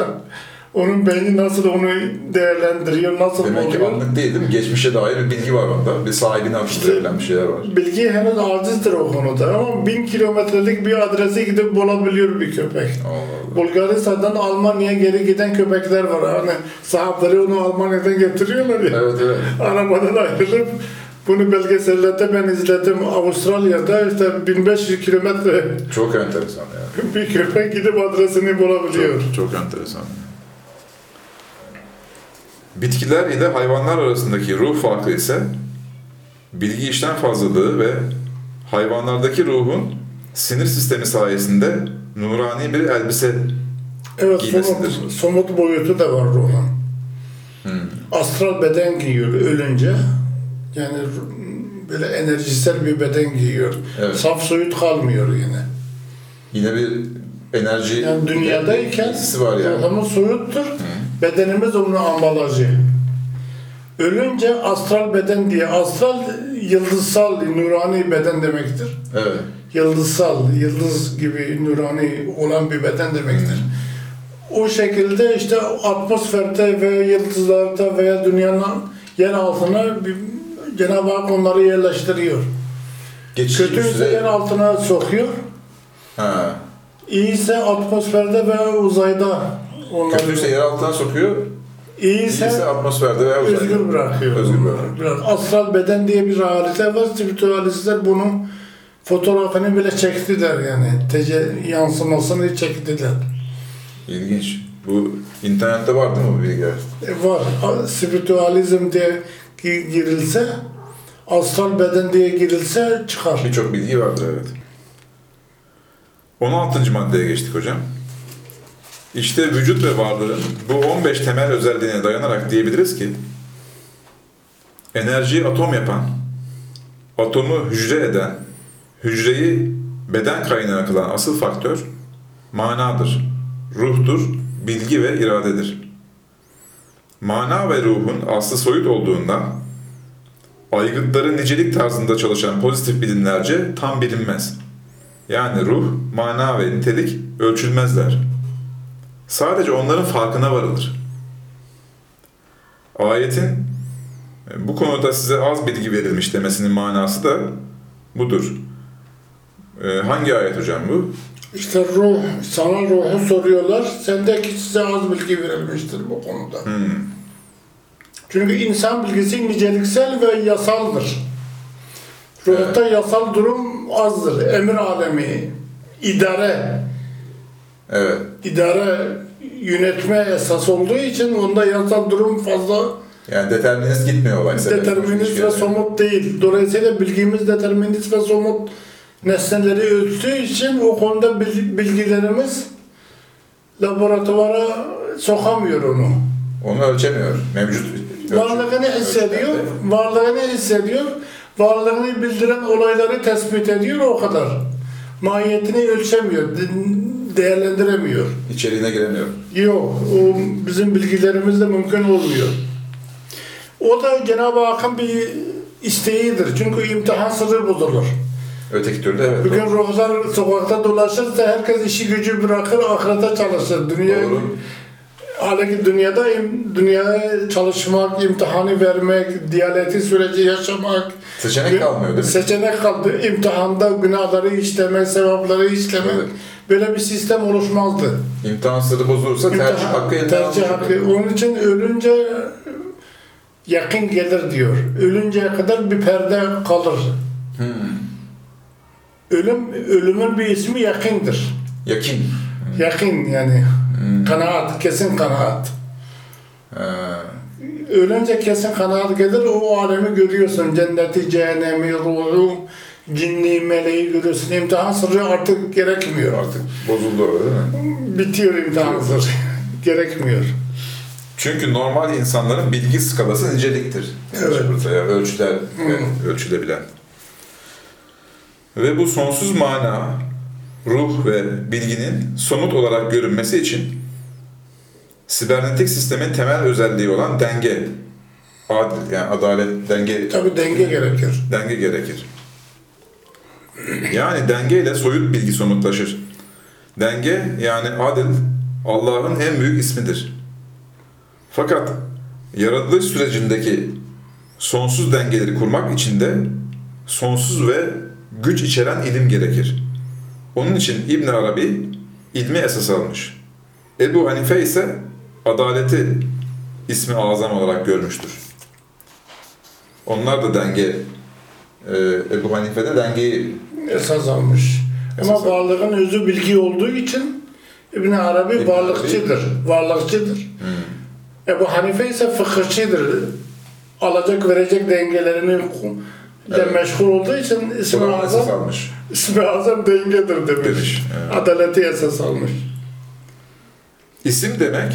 onun beyni nasıl onu değerlendiriyor, nasıl Demek ki buluyor? anlık değil değil mi? Geçmişe dair bir bilgi var onda. Bir sahibine akıştırabilen bir şeyler var. Bilgi henüz acizdir o konuda ama bin kilometrelik bir adresi gidip bulabiliyor bir köpek. Allah Allah. Bulgaristan'dan Almanya'ya geri giden köpekler var. Hani sahipleri onu Almanya'dan getiriyorlar ya. Evet evet. Arabadan ayrılıp bunu belgesellerde ben izledim. Avustralya'da işte 1500 kilometre Çok enteresan ya. bir köpek gidip adresini bulabiliyor. Çok, çok enteresan. Bitkiler ile hayvanlar arasındaki ruh farkı ise bilgi işlem fazlalığı ve hayvanlardaki ruhun sinir sistemi sayesinde nurani bir elbise Evet Giymesidir. somut, somut boyutu da var ruhun. Hmm. Astral beden giyiyor ölünce. Yani böyle enerjisel bir beden giyiyor. Evet. Saf soyut kalmıyor yine. yine bir enerji Yani dünyadayken var yani. ruhumuz soyuttur. Bedenimiz onun ambalajı. Ölünce astral beden diye. Astral yıldızsal, nurani beden demektir. Evet. Yıldızsal, yıldız gibi nurani olan bir beden demektir. O şekilde işte atmosferde ve yıldızlarda veya dünyanın yer altına bir, Cenab-ı Hak onları yerleştiriyor. Geçici Kötü ise yer altına sokuyor. Ha. İyi ise atmosferde ve uzayda Onları Kötüyse yer altına sokuyor, iyiyse iyiyse atmosferde veya uzayda. özgür bırakıyor. Özgür bırakıyor. Biraz astral beden diye bir realite var. Spiritüalistler bunun fotoğrafını bile çektiler yani. Tece yansımasını çektiler. İlginç. Bu internette var değil mi bu bilgiler? E, var. Spiritüalizm diye girilse, astral beden diye girilse çıkar. Birçok bilgi vardır evet. 16. maddeye geçtik hocam. İşte vücut ve varlığın bu 15 temel özelliğine dayanarak diyebiliriz ki enerjiyi atom yapan, atomu hücre eden, hücreyi beden kaynağı kılan asıl faktör manadır, ruhtur, bilgi ve iradedir. Mana ve ruhun aslı soyut olduğundan aygıtların nicelik tarzında çalışan pozitif bilimlerce tam bilinmez. Yani ruh, mana ve nitelik ölçülmezler. Sadece onların farkına varılır. Ayetin bu konuda size az bilgi verilmiş demesinin manası da budur. E, hangi ayet hocam bu? İşte ruh, sana ruhu soruyorlar. Sendeki size az bilgi verilmiştir bu konuda. Hmm, Çünkü insan bilgisi niceliksel ve yasaldır. Ruhta yasal durum azdır. Emir alemi, idare, Evet. idare yönetme esas olduğu için onda yasal durum fazla Yani determinist gitmiyor olay. determinist ve somut değil. Dolayısıyla bilgimiz determinist ve somut nesneleri ölçtüğü için o konuda bil- bilgilerimiz laboratuvara sokamıyor onu. Onu ölçemiyor. Mevcut ölçü- Varlığını hissediyor, varlığını hissediyor, varlığını bildiren olayları tespit ediyor o kadar. Mahiyetini ölçemiyor, de- değerlendiremiyor. İçeriğine giremiyor. Yok, o bizim bilgilerimizle mümkün olmuyor. O da Cenab-ı Hakk'ın bir isteğidir. Çünkü imtihan sırrı bozulur. Öteki türlü evet. Bugün ruhlar sokakta dolaşırsa herkes işi gücü bırakır, ahirete çalışır. Dünya, Doğru. Halbuki dünyada dünyaya çalışmak, imtihanı vermek, diyaleti süreci yaşamak, Seçenek kalmıyor değil mi? seçenek kaldı. İmtihanda günahları işlemek, sevapları işlemek. Evet. Böyle bir sistem oluşmazdı. İmtihan sırrı bozulursa tercih İmtihan- hakkı elinden tercih hakkı. olur. Onun için ölünce yakın gelir diyor. Ölünceye kadar bir perde kalır. Hmm. Ölüm, ölümün bir ismi yakındır. Yakin. Yakın yani. Hmm. Kanaat, kesin kanaat. Ha. Ölünce kesin kanaat gelir, o alemi görüyorsun. Cenneti, cehennemi, ruhu, cinni, meleği görüyorsun. İmtihan sırrı artık gerekmiyor. Artık bozuldu orada değil mi? Bitiyor imtihan sırrı. gerekmiyor. Çünkü normal insanların bilgi skalası niceliktir. Evet. Burada ya, ölçüler, yani ölçülebilen. Ve bu sonsuz mana, ruh ve bilginin somut olarak görünmesi için sibernetik sistemin temel özelliği olan denge, adil yani adalet, denge Tabi denge gerekir. denge gerekir. Yani dengeyle soyut bilgi somutlaşır. Denge yani adil Allah'ın en büyük ismidir. Fakat yaratılış sürecindeki sonsuz dengeleri kurmak için de sonsuz ve güç içeren ilim gerekir. Onun için İbn Arabi ilmi esas almış. Ebu Hanife ise adaleti ismi azam olarak görmüştür. Onlar da denge e, Ebu Hanife'de dengeyi Esas almış. Ama Esas varlığın özü bilgi olduğu için İbn Arabi İbn varlıkçıdır. Varlıkçıdır. Ebu Hanife ise fıkıhçıdır. Alacak verecek dengelerini ile Evet. meşgul olduğu için ismi azam, almış ismi azam dengedir demiş. demiş. Evet. Adaleti esas almış. İsim demek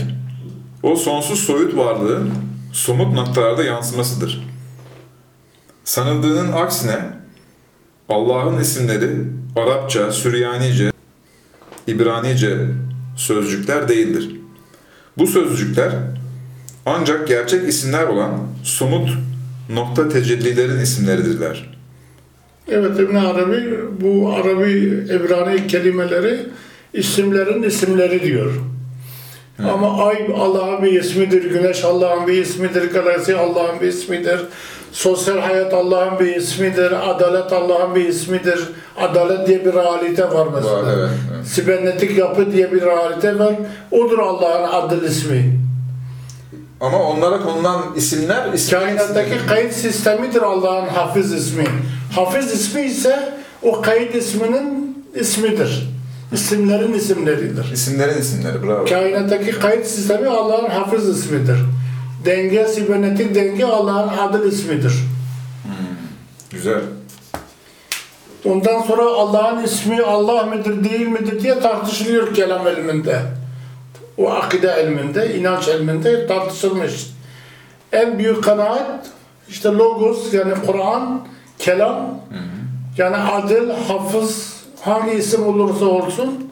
o sonsuz soyut varlığın somut noktalarda yansımasıdır. Sanıldığının aksine Allah'ın isimleri Arapça, Süryanice, İbranice sözcükler değildir. Bu sözcükler ancak gerçek isimler olan somut nokta tecellilerin isimleridirler. Evet İbn Arabi bu Arabi İbrani kelimeleri isimlerin isimleri diyor. Ama ay Allah'ın bir ismidir, güneş Allah'ın bir ismidir, galaksi Allah'ın bir ismidir. Sosyal hayat Allah'ın bir ismidir, adalet Allah'ın bir ismidir. Adalet diye bir realite var mesela. Var, evet, evet. Sibernetik yapı diye bir realite var. Odur Allah'ın adıl ismi. Ama onlara konulan isimler isimler Kainattaki kayıt sistemidir Allah'ın hafız ismi. Hafız ismi ise o kayıt isminin ismidir. İsimlerin isimleridir. isimlerin isimleri bravo. Kainattaki kayıt sistemi Allah'ın hafız ismidir. Denge, sibernetik denge Allah'ın adıl ismidir. Güzel. Ondan sonra Allah'ın ismi Allah mıdır değil midir diye tartışılıyor kelam ilminde. O akide ilminde, inanç ilminde tartışılmış. En büyük kanaat işte logos yani Kur'an, kelam yani adil, hafız hangi isim olursa olsun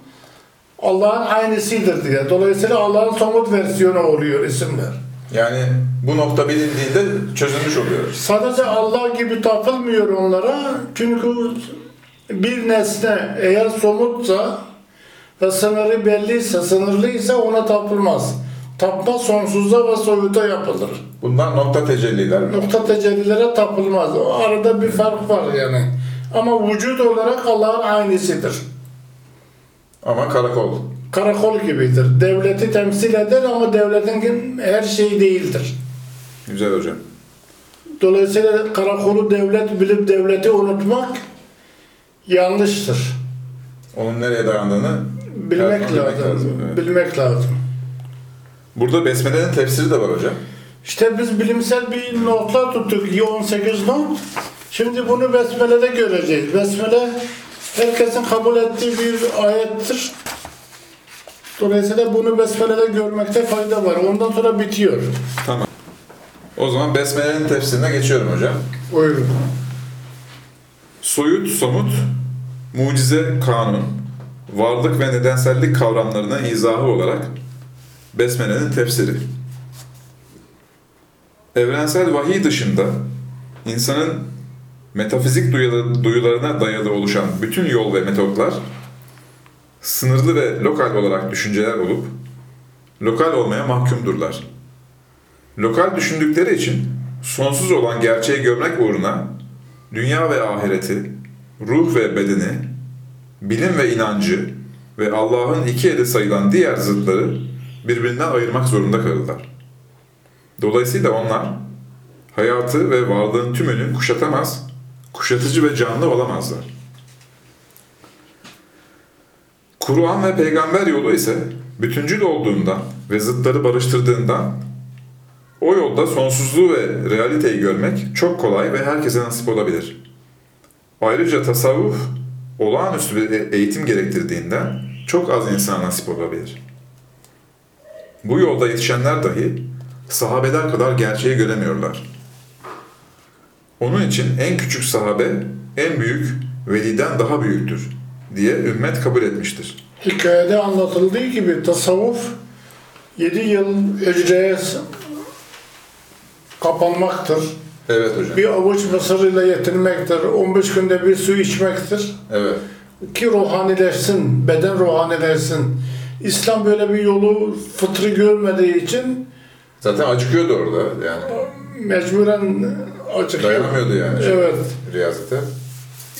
Allah'ın aynısıdır diye. Dolayısıyla Allah'ın somut versiyonu oluyor isimler. Yani bu nokta bilindiğinde çözülmüş oluyor. Sadece Allah gibi tapılmıyor onlara. Çünkü bir nesne eğer somutsa ve sınırı belliyse, sınırlıysa ona tapılmaz. Tapma sonsuzda ve soyuta yapılır. Bunlar nokta tecelliler. Nokta tecellilere tapılmaz. O arada bir fark var yani. Ama vücut olarak Allah'ın aynısıdır. Ama karakol. Karakol gibidir. Devleti temsil eder ama devletin her şeyi değildir. Güzel hocam. Dolayısıyla karakolu devlet bilip devleti unutmak yanlıştır. Onun nereye dayandığını Bilmek lazım. evet. Bilmek lazım. Burada Besmele'nin tefsiri de var hocam. İşte biz bilimsel bir notlar tuttuk. 18 not. Şimdi bunu Besmele'de göreceğiz. Besmele herkesin kabul ettiği bir ayettir. Dolayısıyla bunu Besmele'de görmekte fayda var. Ondan sonra bitiyor. Tamam. O zaman Besmele'nin tefsirine geçiyorum hocam. Buyurun. Soyut, somut, mucize, kanun, varlık ve nedensellik kavramlarına izahı olarak Besmele'nin tefsiri. Evrensel vahiy dışında insanın metafizik duyuları- duyularına dayalı oluşan bütün yol ve metotlar sınırlı ve lokal olarak düşünceler olup lokal olmaya mahkumdurlar. Lokal düşündükleri için sonsuz olan gerçeği görmek uğruna dünya ve ahireti, ruh ve bedeni, bilim ve inancı ve Allah'ın iki eli sayılan diğer zıtları birbirinden ayırmak zorunda kalırlar. Dolayısıyla onlar hayatı ve varlığın tümünü kuşatamaz, kuşatıcı ve canlı olamazlar. Kur'an ve peygamber yolu ise bütüncül olduğundan ve zıtları barıştırdığından o yolda sonsuzluğu ve realiteyi görmek çok kolay ve herkese nasip olabilir. Ayrıca tasavvuf olağanüstü bir eğitim gerektirdiğinden çok az insana nasip olabilir. Bu yolda yetişenler dahi sahabeler kadar gerçeği göremiyorlar. Onun için en küçük sahabe en büyük veliden daha büyüktür diye ümmet kabul etmiştir. Hikayede anlatıldığı gibi tasavvuf 7 yıl hücreye kapanmaktır. Evet hocam. Bir avuç mısır ile yetinmektir. 15 günde bir su içmektir. Evet. Ki ruhanileşsin, beden ruhanileşsin. İslam böyle bir yolu fıtrı görmediği için Zaten acıkıyordu orada yani. mecburen açık. Dayanamıyordu yani. Evet. Riyazete.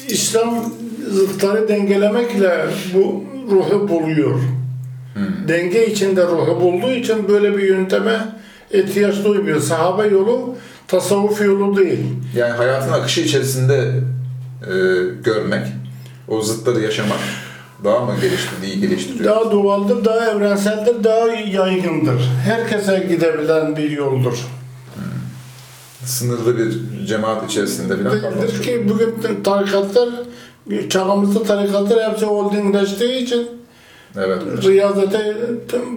İslam zıtları dengelemekle bu ruhu buluyor. Denge içinde ruhu bulduğu için böyle bir yönteme ihtiyaç duymuyor. Sahabe yolu tasavvuf yolu değil. Yani hayatın akışı içerisinde e, görmek, o zıtları yaşamak daha mı geliştirdi, iyi geliştiriyor? Daha doğaldır, daha evrenseldir, daha yaygındır. Herkese gidebilen bir yoldur. Sınırlı bir cemaat içerisinde falan Değildir ki bugün tarikatlar, çağımızda tarikatlar hepsi holdingleştiği için Evet. riyazete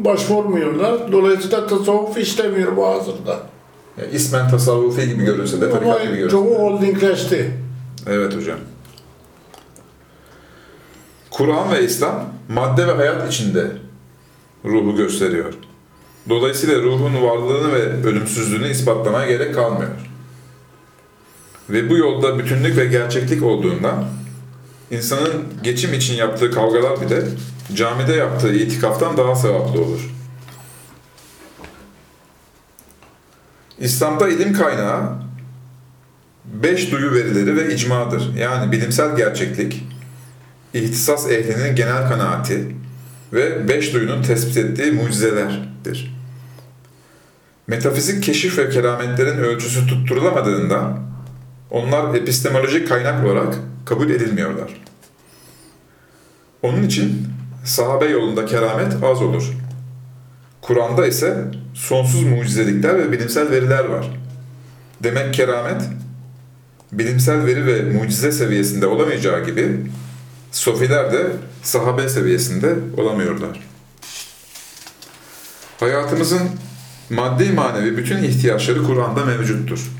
başvurmuyorlar. Dolayısıyla tasavvuf işlemiyor bu asırda. Yani ismen tasavvufi gibi görünse de tarikat gibi görünse çoğu holdingleşti. Evet hocam. Kur'an ve İslam madde ve hayat içinde ruhu gösteriyor. Dolayısıyla ruhun varlığını ve ölümsüzlüğünü ispatlamaya gerek kalmıyor. Ve bu yolda bütünlük ve gerçeklik olduğundan insanın geçim için yaptığı kavgalar bile camide yaptığı itikaftan daha sevaplı olur. İslam'da ilim kaynağı beş duyu verileri ve icmadır. Yani bilimsel gerçeklik, ihtisas ehlinin genel kanaati ve beş duyunun tespit ettiği mucizelerdir. Metafizik keşif ve kerametlerin ölçüsü tutturulamadığından onlar epistemolojik kaynak olarak kabul edilmiyorlar. Onun için sahabe yolunda keramet az olur. Kur'an'da ise sonsuz mucizelikler ve bilimsel veriler var. Demek keramet, bilimsel veri ve mucize seviyesinde olamayacağı gibi, sofiler de sahabe seviyesinde olamıyorlar. Hayatımızın maddi manevi bütün ihtiyaçları Kur'an'da mevcuttur.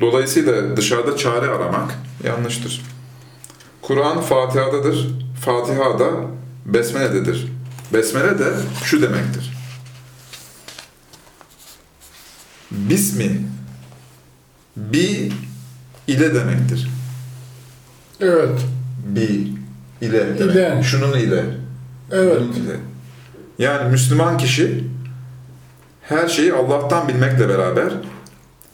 Dolayısıyla dışarıda çare aramak yanlıştır. Kur'an Fatiha'dadır, Fatiha da Besmele'dedir. Besmele de şu demektir. Bismi, bi ile demektir. Evet. Bi ile demek. İle. Şunun ile. Evet. Bunun ile. Yani Müslüman kişi her şeyi Allah'tan bilmekle beraber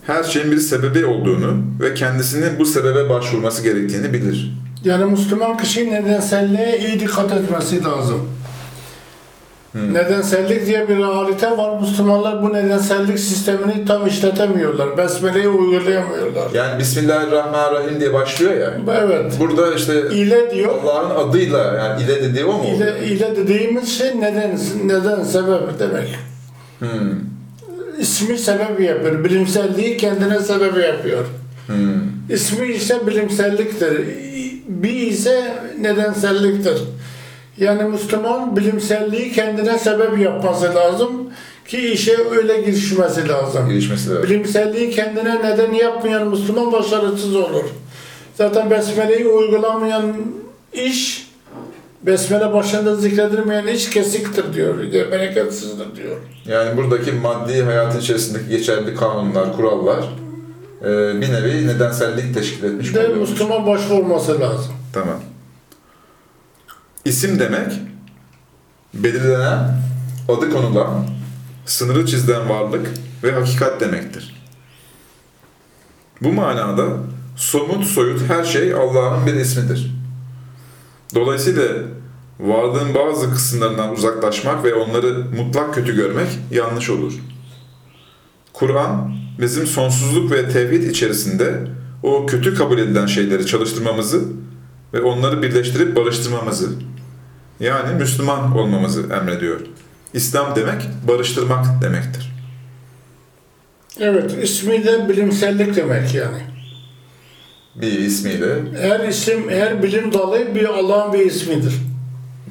her şeyin bir sebebi olduğunu ve kendisinin bu sebebe başvurması gerektiğini bilir. Yani Müslüman kişi nedenselliğe iyi dikkat etmesi lazım. Hmm. Nedensellik diye bir realite var. Müslümanlar bu nedensellik sistemini tam işletemiyorlar. Besmele'yi uygulayamıyorlar. Yani Bismillahirrahmanirrahim diye başlıyor ya. Evet. Burada işte İle diyor. Allah'ın adıyla yani ile dediği o mu? İle, ile dediğimiz şey neden, neden sebep demek. Hmm. İsmi sebebi yapıyor. Bilimselliği kendine sebebi yapıyor. Hmm. İsmi ise bilimselliktir. Bir ise nedenselliktir. Yani Müslüman bilimselliği kendine sebep yapması lazım ki işe öyle girişmesi lazım. Gelişmesi lazım. Bilimselliği kendine neden yapmayan Müslüman başarısız olur. Zaten Besmele'yi uygulamayan iş, Besmele başında zikredilmeyen iş kesiktir diyor, bereketsizdir diyor. Yani buradaki maddi hayatın içerisindeki geçerli kanunlar, kurallar e, bir nevi nedensellik teşkil etmiş De oluyormuş. Müslüman başvurması lazım. Tamam. İsim demek, belirlenen, adı konulan, sınırı çizilen varlık ve hakikat demektir. Bu manada somut soyut her şey Allah'ın bir ismidir. Dolayısıyla varlığın bazı kısımlarından uzaklaşmak ve onları mutlak kötü görmek yanlış olur. Kur'an bizim sonsuzluk ve tevhid içerisinde o kötü kabul edilen şeyleri çalıştırmamızı ve onları birleştirip barıştırmamızı yani Müslüman olmamızı emrediyor. İslam demek barıştırmak demektir. Evet, ismi de bilimsellik demek yani. Bir ismiyle. Her isim, her bilim dalı bir Allah'ın bir ismidir.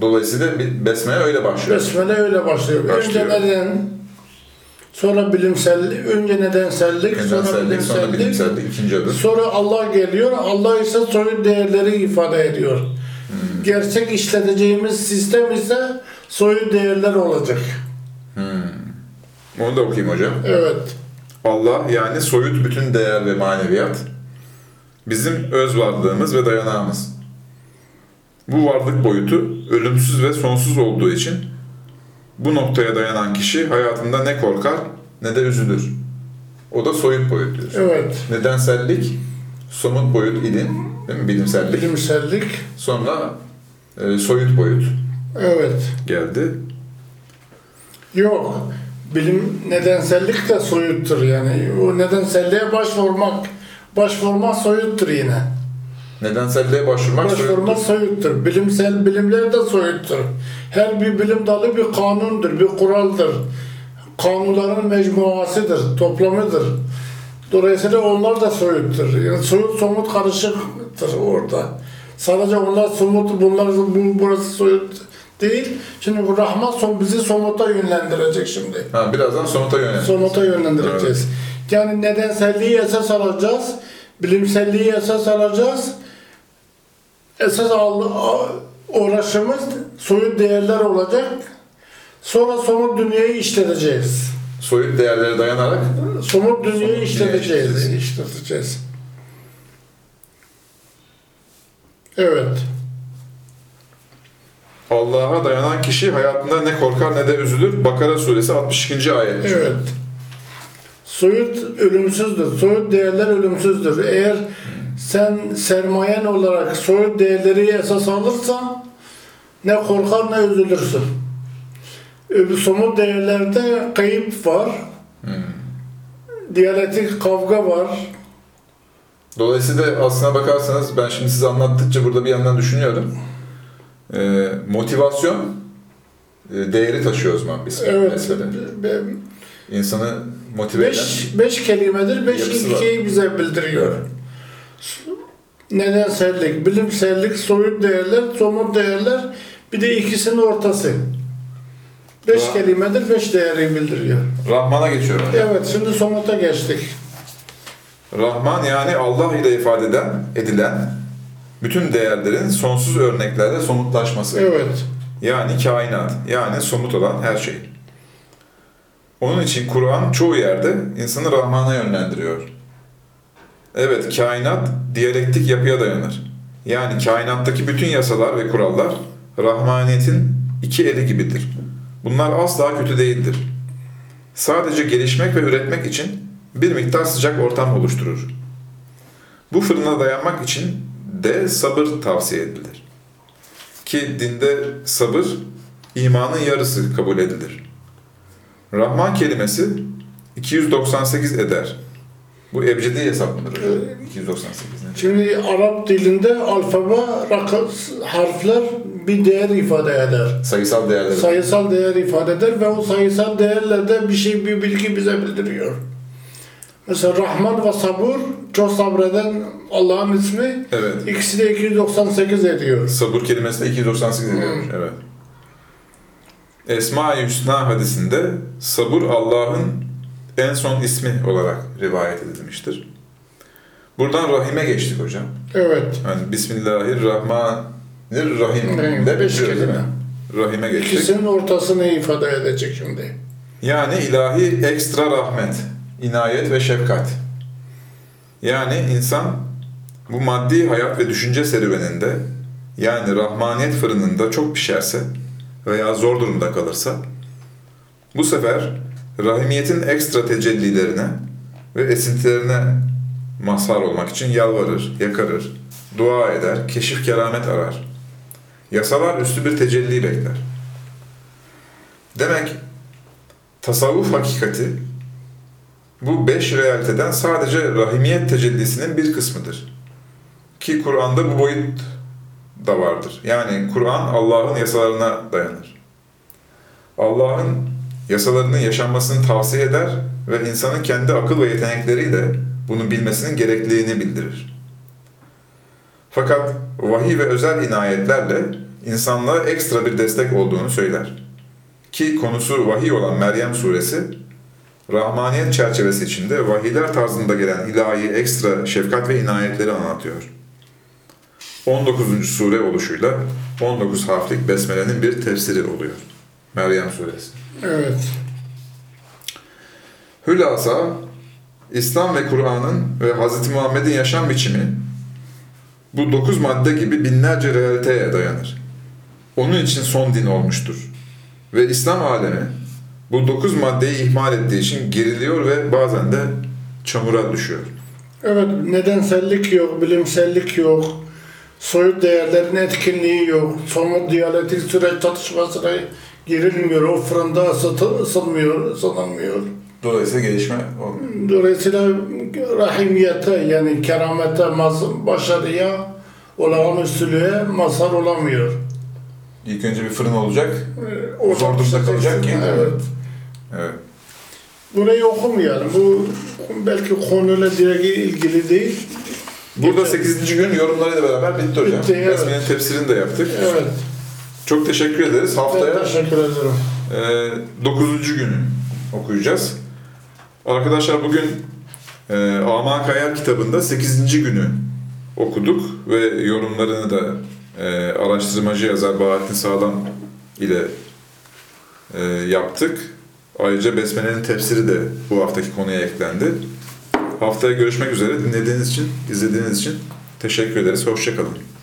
Dolayısıyla bir besmele öyle başlıyor. Besmele öyle başlıyor. Başlıyor. Önce neden, sonra bilimsellik, önce nedensellik, sonra Nedensellik, sonra bilimsellik, bilimsellik, ikinci adım. sonra Allah geliyor. Allah ise soyut değerleri ifade ediyor. Hmm. Gerçek işleteceğimiz sistem ise soyut değerler olacak. Onu da okuyayım hocam. Evet. Allah yani soyut bütün değer ve maneviyat bizim öz varlığımız ve dayanağımız. Bu varlık boyutu ölümsüz ve sonsuz olduğu için bu noktaya dayanan kişi hayatında ne korkar ne de üzülür. O da soyut boyut diyoruz. Evet. Nedensellik, somut boyut ilim, değil mi? bilimsellik. Bilimsellik. Sonra e, soyut boyut Evet. geldi. Yok. Bilim nedensellik de soyuttur yani. O nedenselliğe başvurmak, başvurmak soyuttur yine. Nedenselliğe başvurmak Başvurma soyuttur. soyuttur. Bilimsel bilimler de soyuttur. Her bir bilim dalı bir kanundur, bir kuraldır. Kanunların mecmuasıdır, toplamıdır. Dolayısıyla onlar da soyuttur. Yani soyut somut karışıktır orada. Sadece onlar somut, bunlar bu, burası soyut değil. Şimdi bu Rahman son, bizi somuta yönlendirecek şimdi. Ha, birazdan somuta yönelik. Somuta yönlendireceğiz. Yani nedenselliği esas alacağız, bilimselliği esas alacağız. Esas al, uğraşımız soyut değerler olacak. Sonra somut dünyayı işleteceğiz. Soyut değerlere dayanarak Somut dünyayı işleteceğiz. işleteceğiz. Evet. Allah'a dayanan kişi hayatında ne korkar ne de üzülür. Bakara suresi 62. ayet. Evet. Soyut ölümsüzdür. Soyut değerler ölümsüzdür. Eğer sen sermayen olarak soyut değerleri esas alırsan ne korkar ne üzülürsün. Somut değerlerde kayıp var. Diyalektik kavga var. Dolayısıyla aslına bakarsanız ben şimdi size anlattıkça burada bir yandan düşünüyorum. Ee, motivasyon e, değeri taşıyor o zaman biz. Evet. Mesela. İnsanı motive eden. Beş, beş kelimedir. Beş var. ilkeyi bize bildiriyor. Evet. Nedensellik, bilimsellik, soyut değerler, somut değerler, bir de ikisinin ortası. Beş kelimedir, beş değeri bildiriyor. Rahman'a geçiyorum. hocam. Evet, şimdi somuta geçtik. Rahman yani Allah ile ifade eden, edilen bütün değerlerin sonsuz örneklerle somutlaşması. Evet, Yani kainat, yani somut olan her şey. Onun için Kur'an çoğu yerde insanı Rahman'a yönlendiriyor. Evet, kainat diyalektik yapıya dayanır. Yani kainattaki bütün yasalar ve kurallar Rahmaniyet'in iki eli gibidir. Bunlar asla kötü değildir. Sadece gelişmek ve üretmek için bir miktar sıcak ortam oluşturur. Bu fırına dayanmak için de sabır tavsiye edilir ki dinde sabır imanın yarısı kabul edilir. Rahman kelimesi 298 eder. Bu ebcedi hesap mıdır hocam? 298 ne? şimdi Arap dilinde alfabe, rakı- harfler bir değer ifade eder. Sayısal değerleri. Sayısal değer ifade eder ve o sayısal değerlerde bir şey, bir bilgi bize bildiriyor. Mesela Rahman ve Sabur, çok sabreden Allah'ın ismi, evet. ikisi de 298 ediyor. Sabır kelimesi de 298 ediyor. Evet. Esma-i Hüsna hadisinde sabır Allah'ın en son ismi olarak rivayet edilmiştir. Buradan Rahim'e geçtik hocam. Evet. Yani Bismillahirrahmanirrahim Rahim, de beş kelime. Rahim'e geçtik. İkisinin ortasını ifade edecek şimdi. Yani ilahi ekstra rahmet, inayet ve şefkat. Yani insan bu maddi hayat ve düşünce serüveninde yani rahmaniyet fırınında çok pişerse veya zor durumda kalırsa bu sefer rahimiyetin ekstra tecellilerine ve esintilerine mazhar olmak için yalvarır, yakarır, dua eder, keşif keramet arar. Yasalar üstü bir tecelli bekler. Demek tasavvuf hakikati bu beş realiteden sadece rahimiyet tecellisinin bir kısmıdır. Ki Kur'an'da bu boyut da vardır. Yani Kur'an Allah'ın yasalarına dayanır. Allah'ın yasalarının yaşanmasını tavsiye eder ve insanın kendi akıl ve yetenekleriyle bunu bilmesinin gerekliliğini bildirir. Fakat vahiy ve özel inayetlerle insanlığa ekstra bir destek olduğunu söyler ki konusu vahiy olan Meryem suresi, Rahmaniyet çerçevesi içinde vahiyler tarzında gelen ilahi ekstra şefkat ve inayetleri anlatıyor. 19. sure oluşuyla 19 harflik Besmele'nin bir tefsiri oluyor. Meryem suresi. Evet. Hülasa, İslam ve Kur'an'ın ve Hz. Muhammed'in yaşam biçimi bu dokuz madde gibi binlerce realiteye dayanır. Onun için son din olmuştur. Ve İslam alemi bu dokuz maddeyi ihmal ettiği için geriliyor ve bazen de çamura düşüyor. Evet, nedensellik yok, bilimsellik yok. Soyut değerlerin etkinliği yok. Somut diyalektik süreç çatışmasına girilmiyor. O fırında ısıtı, ısınmıyor, ısınamıyor. Dolayısıyla gelişme olmuyor. Dolayısıyla rahimiyete yani keramete, başarıya, olağanüstülüğe mazhar olamıyor. İlk önce bir fırın olacak. Ee, o Zor durumda kalacak ki. Evet. Evet. Burayı okumayalım. Bu belki konuyla direkt ilgili değil. Burada Geçen- 8. gün yorumlarıyla beraber bitti hocam. Bitti, evet. Besmele'nin tefsirini de yaptık. Evet. Çok teşekkür ederiz. Haftaya Ben teşekkür ederim. Ee, 9. günü okuyacağız. Arkadaşlar bugün e, Aman Kayar kitabında 8. günü okuduk ve yorumlarını da e, araştırmacı yazar Bahattin Sağlam ile e, yaptık. Ayrıca Besmele'nin tefsiri de bu haftaki konuya eklendi. Haftaya görüşmek üzere. Dinlediğiniz için, izlediğiniz için teşekkür ederiz. Hoşçakalın.